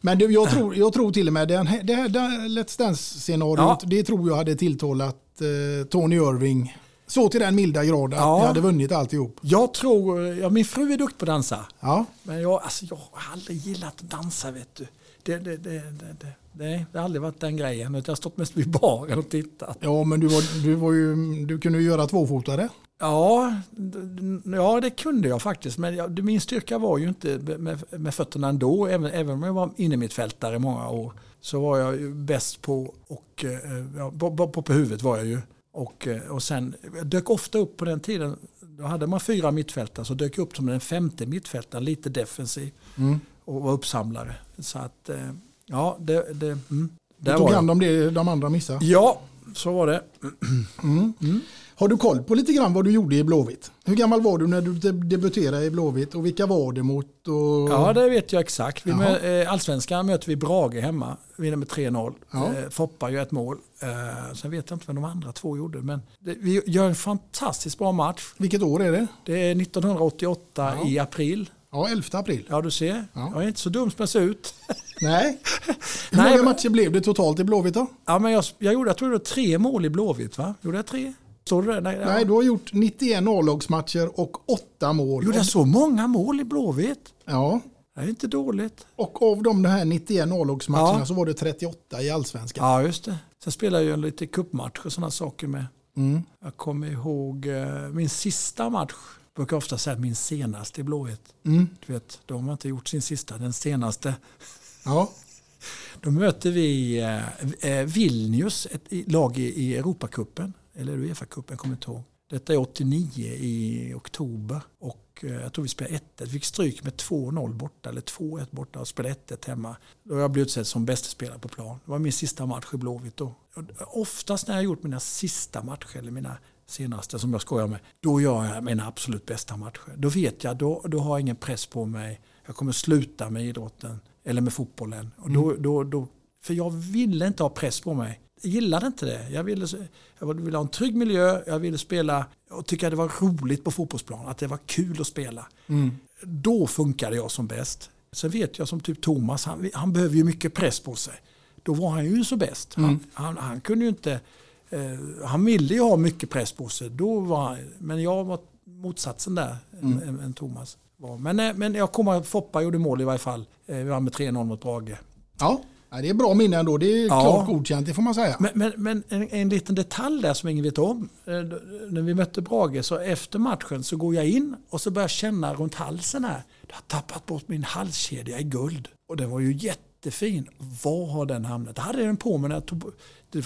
Men du, jag, tror, jag tror till och med den, det här det här Let's Dance-scenariot, Ja. det tror jag hade tilltalat eh, Tony Irving så till den milda grad att Ja. ni hade vunnit alltihop. Jag tror, ja, min fru är duktig på att dansa. Ja. Men jag, alltså, jag har aldrig gillat att dansa vet du. Det, det, det, det, det, det, har aldrig varit den grejen. utan Jag har stått mest vid baren och tittat. Ja, men du, var, du, var ju, du kunde ju göra tvåfotare. Ja, ja, det kunde jag faktiskt. Men jag, min styrka var ju inte med, med fötterna ändå. Även, även om jag var inne mitt fältare i många år. Så var jag ju bäst på, och, eh, ja, på, på, på huvudet var jag ju. Och, eh, och sen, jag dök ofta upp på den tiden. Då hade man fyra mittfältare så dök jag upp som den femte mittfältaren. Lite defensiv. Mm. Och var uppsamlare. Så att, eh, ja, det... det mm, Du tog hand om det de andra missade. Ja, så var det. Mm. Har du koll på lite grann vad du gjorde i Blåvitt? Hur gammal var du när du de- debuterade i Blåvitt och vilka var det mot? Och... Ja, det vet jag exakt. Vi mö, eh, Allsvenskan möter vi Brage hemma. Vinner med 3-0. Ja. Eh, Foppa gör ett mål. Eh, sen vet jag inte vad de andra två gjorde. Men vi gör en fantastiskt bra match. Vilket år är det? Det är 1988 Ja. i april. Ja, 11 april. Ja, du ser. Ja. Jag är inte så dum som jag ser ut. Nej. Hur många matcher blev det totalt i Blåvitt då? Ja, men jag, jag, gjorde, jag tror det var tre mål i Blåvitt, va? Gjorde jag tre? Du det? Nej, ja. Nej, du har gjort 91 A-lagsmatcher och 8 mål. Gjorde jag så många mål i Blåvitt? Ja. Det är inte dåligt. Och av de här 91 A-lagsmatcherna Ja. så var det 38 i allsvenskan. Ja, just det. Sen spelade jag ju lite cupmatch och sådana saker med. Mm. Jag kommer ihåg eh, min sista match. Brukar ofta säga min senaste i Blåvitt. Mm. Du vet, de har inte gjort sin sista, den senaste. Ja. Då möter vi eh, eh, Vilnius, ett lag i, i Europacupen. Eller Uefa-cupen, kommer inte ihåg. Detta är 89 i oktober. Och eh, jag tror vi spelade 1 Vi fick stryk med 2-0 borta, eller 2-1 borta och spelade 1 hemma. Då har jag blivit utsedd som bästa spelare på plan. Det var min sista match i Blåvitt då. Och Oftast när jag gjort mina sista matcher, eller mina senaste som jag skojar med, då gör jag mina absolut bästa matcher. Då vet jag, då, då har jag ingen press på mig. Jag kommer sluta med idrotten eller med fotbollen. Och då, då, då, för jag ville inte ha press på mig. Jag gillade inte det. Jag ville, jag ville ha en trygg miljö, jag ville spela och tycka det var roligt på fotbollsplan, att det var kul att spela. Mm. Då funkade jag som bäst. Sen vet jag som typ Thomas, han, han behöver ju mycket press på sig. Då var han ju så bäst. Han, Mm. han, han kunde ju inte, eh, han ville ju ha mycket press på sig. Då var, han- men jag var motsatsen där Mm. än, än Thomas. Var. Men, eh, men jag kommer att Foppa gjorde mål i varje fall. Eh, Vi vann med 3-0 mot Brage. Ja. ja, det är bra minne ändå. Det är Ja. klart godkänt, det får man säga. Men, men, men en, en liten detalj där som ingen vet om. Eh, När vi mötte Brage så efter matchen så går jag in och så börjar jag känna runt halsen här. Jag har tappat bort min halskedja i guld. Och den var ju jättefin. Var har den hamnat? Jag hade den på mig när jag tog,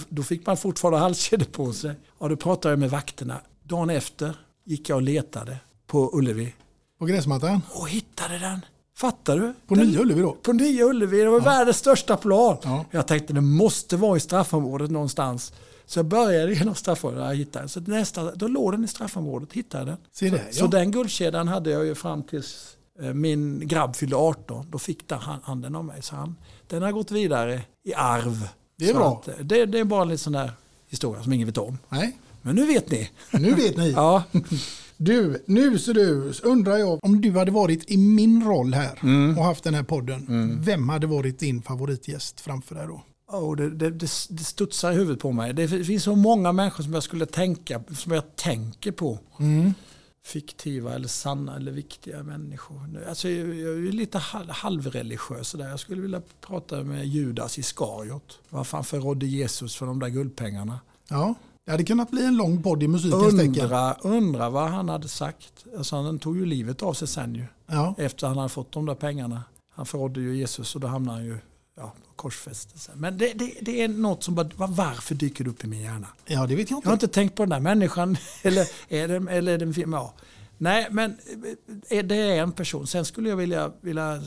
Då fick man fortfarande halskedja på sig. Ja, då pratade jag med vakterna. Dagen efter gick jag och letade på Ullevi. På gräsmattan? Och hittade den. Fattar du? På Den- Nya Ullevi då? På Nya Ullevi. Det var världens största plan. Ja. Jag tänkte det måste vara i straffområdet någonstans. Så jag började genom straffområdet. Jag hittade den. Så nästa, då låg den i straffområdet. Hittade den. Se där, så, ja. så den guldkedjan hade jag ju fram tills eh, min grabb fyllde 18. Då fick han, han den av mig. Så han, den har gått vidare i arv. Det är Så bra. Att, eh, det, det är bara en liten sån där historia som ingen vet om. Nej. Men nu vet ni. Nu vet ni. ja. Du, nu så du, undrar jag om du hade varit i min roll här Mm. och haft den här podden. Vem hade varit din favoritgäst framför dig då? Oh, det, det, det, det studsar i huvudet på mig. Det finns så många människor som jag skulle tänka, som jag tänker på. Mm. Fiktiva eller sanna eller viktiga människor. Alltså, jag jag är lite halv, halvreligiös där. Jag skulle vilja prata med Judas Iskariot. Varför förrådde Jesus för de där guldpengarna. Ja, det hade kunnat bli en lång podd i musikens. Undra, undra vad han hade sagt. Alltså, han tog ju livet av sig sen ju. Ja. Efter han hade fått de där pengarna. Han förrådde ju Jesus och då hamnade han ju ja, korsfästelse. Men det, det, det är något som bara, var- varför dyker det upp i min hjärna? Ja, det vet jag Jag har inte. inte tänkt på den där människan. Eller är det, eller är det en film? Ja. Nej, men eh, det är en person. Sen skulle jag vilja, vilja eh,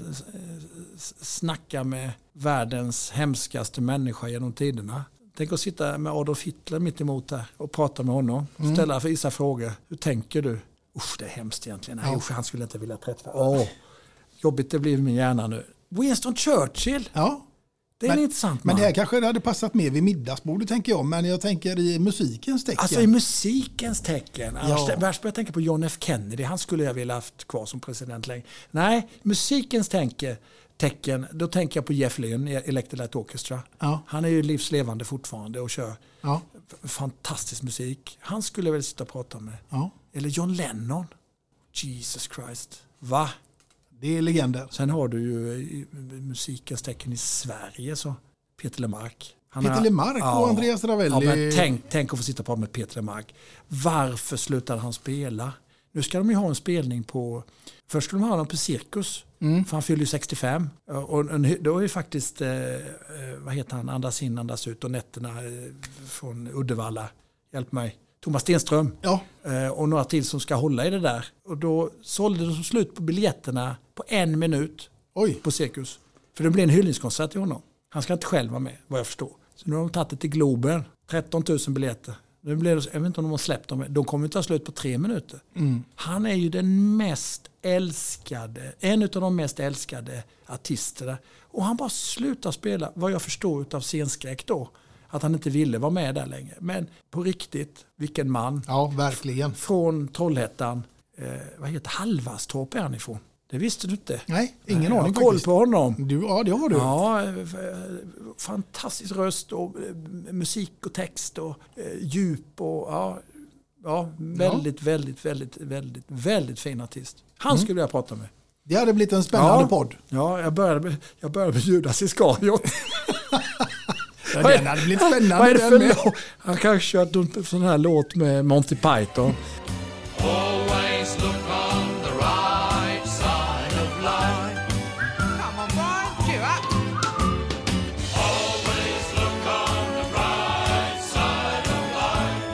snacka med världens hemskaste människa genom tiderna. Tänk att sitta med Adolf Hitler mitt emot där och prata med honom. Mm. Ställa vissa frågor. Hur tänker du? Usch, det är hemskt egentligen. Nej, usch, han skulle inte vilja träffa. Åh, jobbigt det blir i min hjärna nu. Winston Churchill. Ja. Det är Men- en intressant Men man. det här kanske hade passat mer vid middagsbordet tänker jag. Men jag tänker i musikens tecken. Alltså i musikens tecken. Ja. Ja. Värst börjar jag tänka på John F Kennedy. Han skulle jag vilja haft kvar som president länge. Nej, musikens tänke, tecken. Då tänker jag på Jeff Lynne i Electric Light Orchestra. Ja. Han är ju livslevande fortfarande och kör Ja. fantastisk musik. Han skulle jag vilja sitta och prata med. Ja. Eller John Lennon. Jesus Christ. Va? Det är legender. Sen har du ju i musikens tecken i Sverige så Peter Lemark. Han Peter Lemark och Andreas Ravelli. Ja, tänk, tänk att få sitta prata med Peter Lemark. Varför slutade han spela? Nu ska de ju ha en spelning på... Först skulle de ha honom på Cirkus. Mm. För han fyller ju 65. Och då är ju faktiskt, eh, eh, vad heter han, Andas in, andas ut och nätterna eh, från Uddevalla. Hjälp mig. Thomas Stenström. Ja. Eh, och några till som ska hålla i det där. Och då sålde de slut på biljetterna på en minut Oj. på Cirkus. För det blir en hyllningskonsert till honom. Han ska inte själv vara med, vad jag förstår. Så nu har de tagit det till Globen. 13 000 biljetter. Nu blir det, jag vet inte om de har släppt dem. De kommer inte ta slut på tre minuter. Mm. Han är ju den mest älskade, en av de mest älskade artisterna. Och han bara slutar spela, vad jag förstår av scenskräck då. Att han inte ville vara med där längre. Men på riktigt, vilken man. Ja, verkligen. Från Trollhättan, eh, vad heter Halvarstorp är han ifrån. Det visste du inte? Nej, ingen jag aning har koll på honom. Du, ja, det har du. Ja, eh, fantastisk röst och eh, musik och text och eh, djup och ja, ja väldigt, väldigt, väldigt, väldigt, väldigt fin artist. Han Mm. skulle jag prata med. Det hade blivit en spännande ja, podd. Ja, jag började jag började med Judas Iskariot. Ja, den hade blivit spännande. Vad är det för låt? Han kanske kört en sån här låt med Monty Python. Always look on the right side of life. Come on, boy, cheer up. Always look on the right side of life.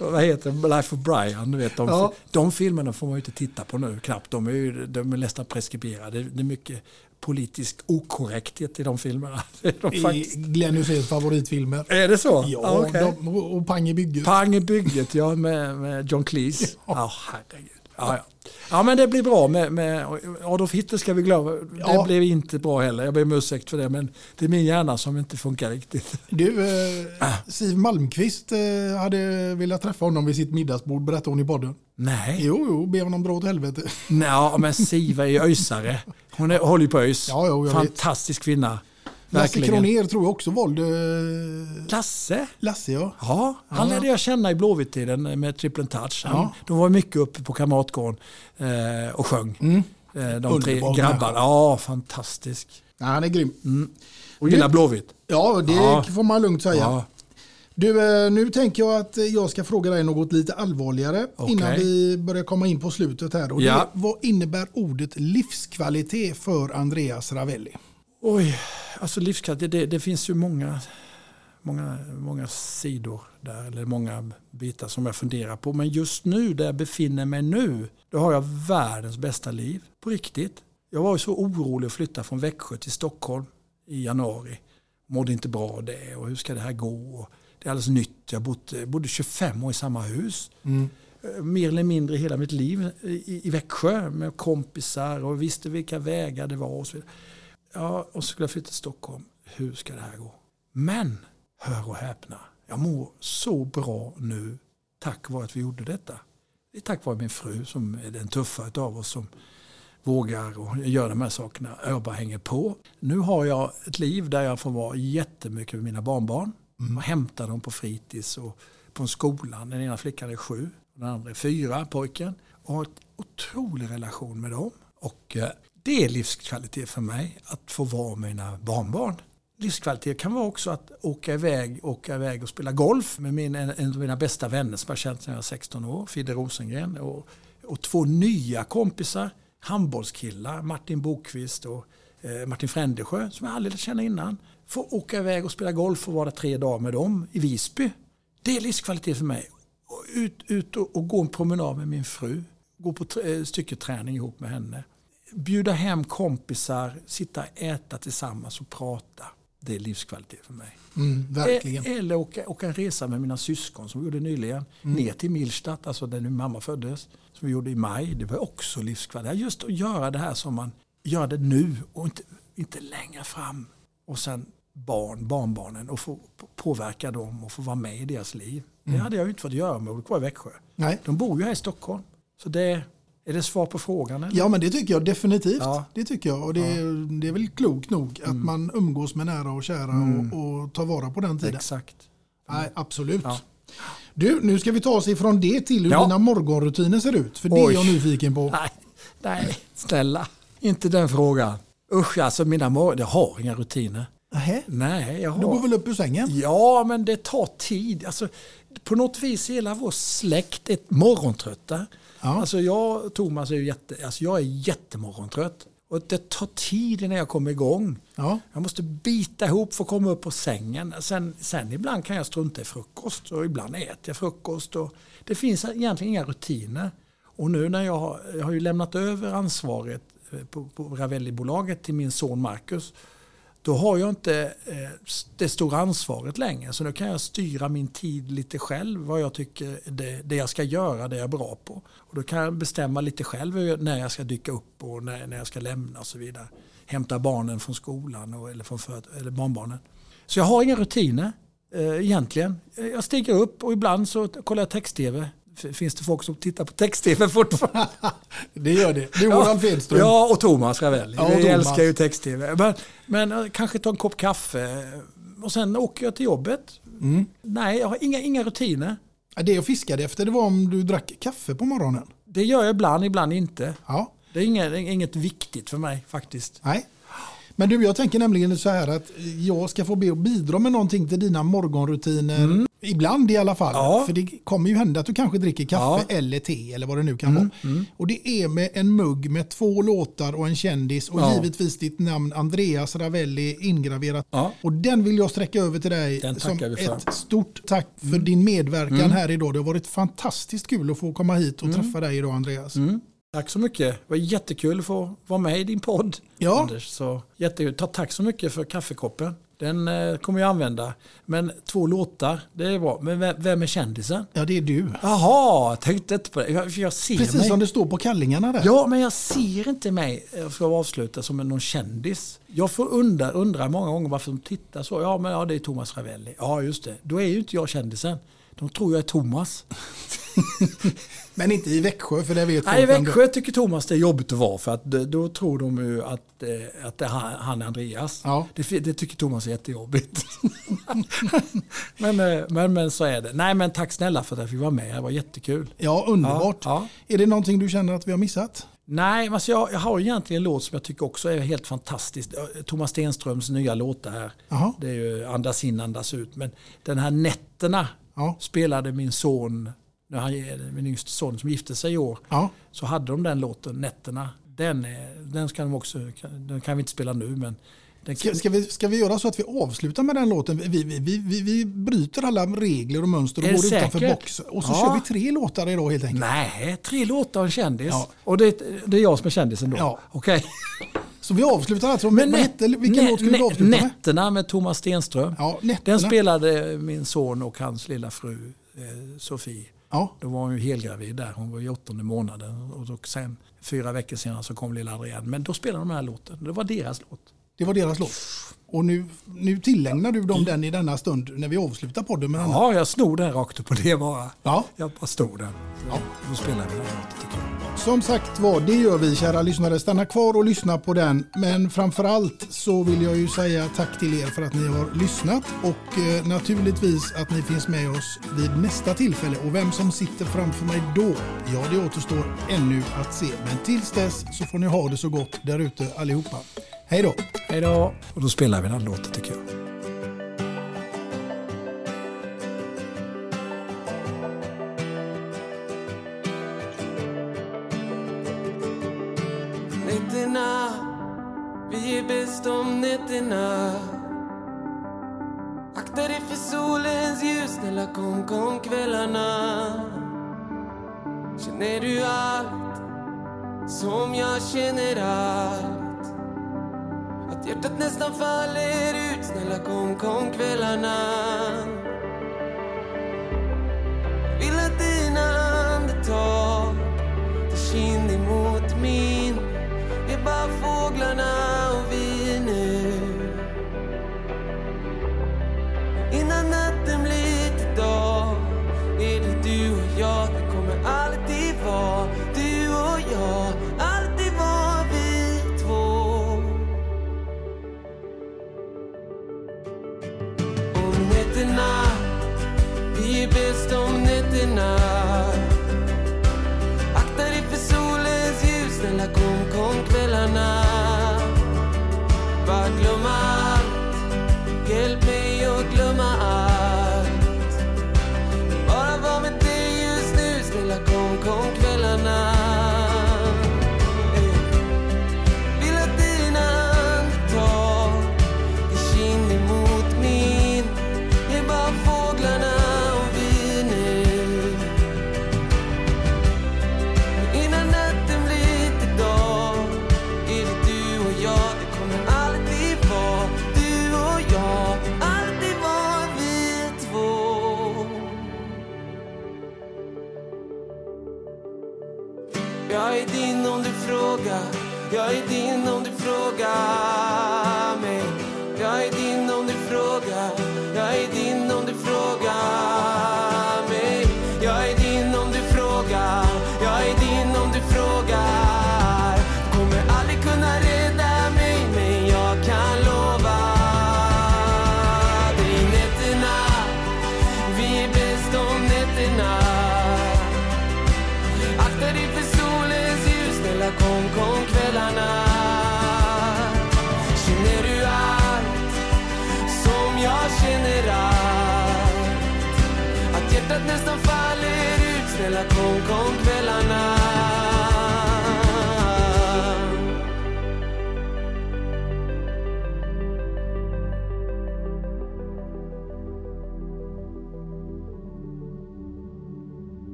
Vad heter? Life of Brian. Du vet, de, Ja. de filmerna får man ju inte titta på nu knappt. De är, ju, de är nästan preskriberade. Det är mycket politisk okorrekthet i de filmerna. De I faktiskt. Glenn Hyséns favoritfilmer. Är det så? Ja, okej. de, och Pang i bygget. Pang i bygget, ja, med, med John Cleese. Ja, herregud. Ja, ja. ja, men det blir bra med, med Adolf Hitler ska vi glömma. Det Ja. blev inte bra heller. Jag ber om ursäkt för det, men det är min hjärna som inte funkar riktigt. Du, eh, Siv Malmqvist eh, hade velat träffa honom vid sitt middagsbord, berättade hon i podden. Nej. Jo, jo, be honom dra åt helvete. Nej, men Siva är ju öjsare. Hon är, håller ju på ÖIS. Ja, jo, Fantastisk kvinna. Lasse. Kronér tror jag också valde... Lasse? Lasse, ja. Ja, han Ja. lärde jag känna i Blåvitt-tiden med Triple Touch. Han, Ja. De var mycket uppe på Kamratgården eh, och sjöng. Mm. Eh, de tre grabbarna. Ja, fantastisk. Nej, han är grym. Och gillar Blåvitt. Ja, det Ja. får man lugnt säga. Ja. Du, eh, nu tänker jag att jag ska fråga dig något lite allvarligare Okej. innan vi börjar komma in på slutet här. Och Ja. vad innebär ordet livskvalitet för Andreas Ravelli? Oj, alltså livskvalitet, det, det finns ju många, många, många sidor där, eller många bitar som jag funderar på. Men just nu, där jag befinner mig nu, då har jag världens bästa liv. På riktigt. Jag var ju så orolig att flytta från Växjö till Stockholm i januari. Mådde inte bra av det och hur ska det här gå? Det är alldeles nytt. Jag bodde, bodde 25 år i samma hus. Mm. Eh, mer eller mindre hela mitt liv i, i Växjö med kompisar och visste vilka vägar det var och så vidare. Ja, och så skulle jag flytta till Stockholm. Hur ska det här gå? Men hör och häpna, jag mår så bra nu tack vare att vi gjorde detta. Det är tack vare min fru som är den tuffa av oss som vågar och gör de här sakerna. Jag bara hänger på. Nu har jag ett liv där jag får vara jättemycket med mina barnbarn. Mm. Och hämta dem på fritids och på skolan. Den ena flickan är sju, den andra är fyra, pojken. Och har en otrolig relation med dem. Och eh, det är livskvalitet för mig att få vara med mina barnbarn. Livskvalitet kan vara också att åka iväg, åka iväg och spela golf med min, en, en av mina bästa vänner som jag känt sedan jag var 16 år, Fidde Rosengren. Och, och två nya kompisar, handbollskillar, Martin Bokvist och eh, Martin Frändesjö som jag aldrig lärt känna innan. Få åka iväg och spela golf och vara tre dagar med dem i Visby. Det är livskvalitet för mig. Ut, ut och, och gå en promenad med min fru. Gå på eh, stycketräning ihop med henne. Bjuda hem kompisar, sitta och äta tillsammans och prata. Det är livskvalitet för mig. Mm, verkligen. E- Eller åka, åka en resa med mina syskon som vi gjorde nyligen. Mm. Ner till Milstadt, alltså där min mamma föddes. Som vi gjorde i maj. Det var också livskvalitet. Just att göra det här som man gör det nu och inte, inte längre fram. Och sen barn, barnbarnen och få påverka dem och få vara med i deras liv. Det Mm. hade jag inte fått göra med att kvar i Växjö. Nej. De bor ju här i Stockholm. Så det, är det svar på frågan? Eller? Ja men det tycker jag definitivt. Ja. Det tycker jag och det, det är väl klokt nog att man umgås med nära och kära Mm. och, och tar vara på den tiden. Exakt. Nej, absolut. Ja. Du, nu ska vi ta oss ifrån det till hur Ja. dina morgonrutiner ser ut. För det Oj. är jag nyfiken på. Nej, nej, snälla. Inte den frågan. Usch, alltså mina mor- jag har inga rutiner. Nähä? Nej, jag har... Du går väl upp ur sängen? Ja, men det tar tid. Alltså, på något vis är hela vår släkt ett morgontrötta. Alltså jag och Thomas är ju jätte, alltså jag är jättemorgontrött. Och det tar tid innan jag kommer igång. Ja. Jag måste bita ihop för att komma upp på sängen. Sen, sen ibland kan jag strunta i frukost och ibland äter jag frukost. Och det finns egentligen inga rutiner. Och nu när jag har, jag har ju lämnat över ansvaret eh, på, på Ravelli-bolaget till min son Marcus. Då har jag inte eh, det stora ansvaret längre. Så nu kan jag styra min tid lite själv. Vad jag tycker det, det jag ska göra, det jag är bra på. Och då kan jag bestämma lite själv när jag ska dyka upp och när, när jag ska lämna och så vidare. Hämta barnen från skolan och, eller, från för, eller barnbarnen. Så jag har inga rutiner eh, egentligen. Jag stiger upp och ibland så kollar jag text-tv. Finns det folk som tittar på text-tv fortfarande? Det gör det. Du och Ralf Edström. Ja, och Thomas Ravelli. Ja, Vi älskar ju text-tv. Men, men eh, kanske ta en kopp kaffe och sen åker jag till jobbet. Mm. Nej, jag har inga, inga rutiner. Ja, Det jag fiskade efter det var om du drack kaffe på morgonen. Det gör jag ibland, ibland inte. Ja. Det är inget, det är inget viktigt för mig faktiskt. Nej. Men du, jag tänker nämligen så här att jag ska få be att bidra med någonting till dina morgonrutiner. Ibland i alla fall. Mm. Ja. För det kommer ju hända att du kanske dricker kaffe Ja. eller te eller vad det nu kan Mm, vara. Och det är med en mugg med två låtar och en kändis och Ja. givetvis ditt namn Andreas Ravelli ingraverat. Och den vill jag sträcka över till dig Den som ett stort tack för din medverkan Mm. här idag. Det har varit fantastiskt kul att få komma hit och Mm. träffa dig idag Andreas. Tack så mycket. Det var jättekul att få vara med i din podd. Ja. Anders. Så jättekul. Ta, tack så mycket för kaffekoppen. Den eh, kommer jag använda. Men två låtar, det är bra. Men vem, är kändisen? Ja, det är du. Jaha, tänkte inte på det. Jag, jag ser Precis mig. som det står på kallingarna där. Ja, men jag ser inte mig, eh, för att avsluta, som någon kändis. Jag får undra, undra många gånger varför de tittar så. Ja, men ja, det är Thomas Ravelli. Ja, just det. Då är ju inte jag kändisen. De tror jag är Thomas. Men inte i Växjö för det vet Nej, i Växjö tycker Thomas det är jobbigt att vara för att då tror de ju att, eh, att det är han, Andreas. Det, fi- det tycker Thomas är jättejobbigt. men, eh, men, men så är det. Nej men tack snälla för att jag fick vara med. Det var jättekul. Ja, underbart. Ja, Är det någonting du känner att vi har missat? Nej, alltså jag, jag har egentligen en låt som jag tycker också är helt fantastisk. Eh, Thomas Stenströms nya låt här. Jaha. Det är ju Andas in, andas ut. Men den här Nätterna spelade min son, när han, min yngste son som gifte sig i år. Ja. Så hade de den låten, Nätterna. Den, är, den, ska de också, den kan vi inte spela nu men Ska, ska, vi, ska vi göra så att vi avslutar med den låten? Vi, vi, vi, vi, vi bryter alla regler och mönster och går utanför säkert? boxen. Och så Ja. kör vi tre låtar idag helt enkelt. Nej, tre låtar och en kändis. Ja. Och det, det är jag som är kändisen då? Ja. Okej. Så vi avslutar alltså med, Men hette, vilken nä- låt skulle vi nä- avsluta med? Nätterna med Thomas Stenström. Ja, Nätterna. Den spelade min son och hans lilla fru eh, Sofie. Ja. Då var hon ju helgravid där. Hon var i åttonde månaden. Och då sen, fyra veckor senare så kom lilla Adrienne. Men då spelade de den här låten. Det var deras låt. Det var deras låt. Och nu, nu tillägnar du dem den i denna stund när vi avslutar podden med denna. Ja, jag snor den rakt upp och det bara. Ja. Jag bara stod den. Ja. Då spelar vi den låten tycker jag. Som sagt var, det gör vi kära lyssnare. Stanna kvar och lyssna på den. Men framförallt så vill jag ju säga tack till er för att ni har lyssnat och eh, naturligtvis att ni finns med oss vid nästa tillfälle. Och vem som sitter framför mig då, ja det återstår ännu att se. Men tills dess så får ni ha det så gott där ute allihopa. Hej då! Hej då! Och då spelar vi den låten tycker jag. Nätterna Akta dig för solens ljus, snälla kom, kom kvällarna. Känner du allt som jag känner allt? Att hjärtat nästan faller ut, snälla kom, kom kvällarna. Vill att dina andetag tar kind emot min. Jag bara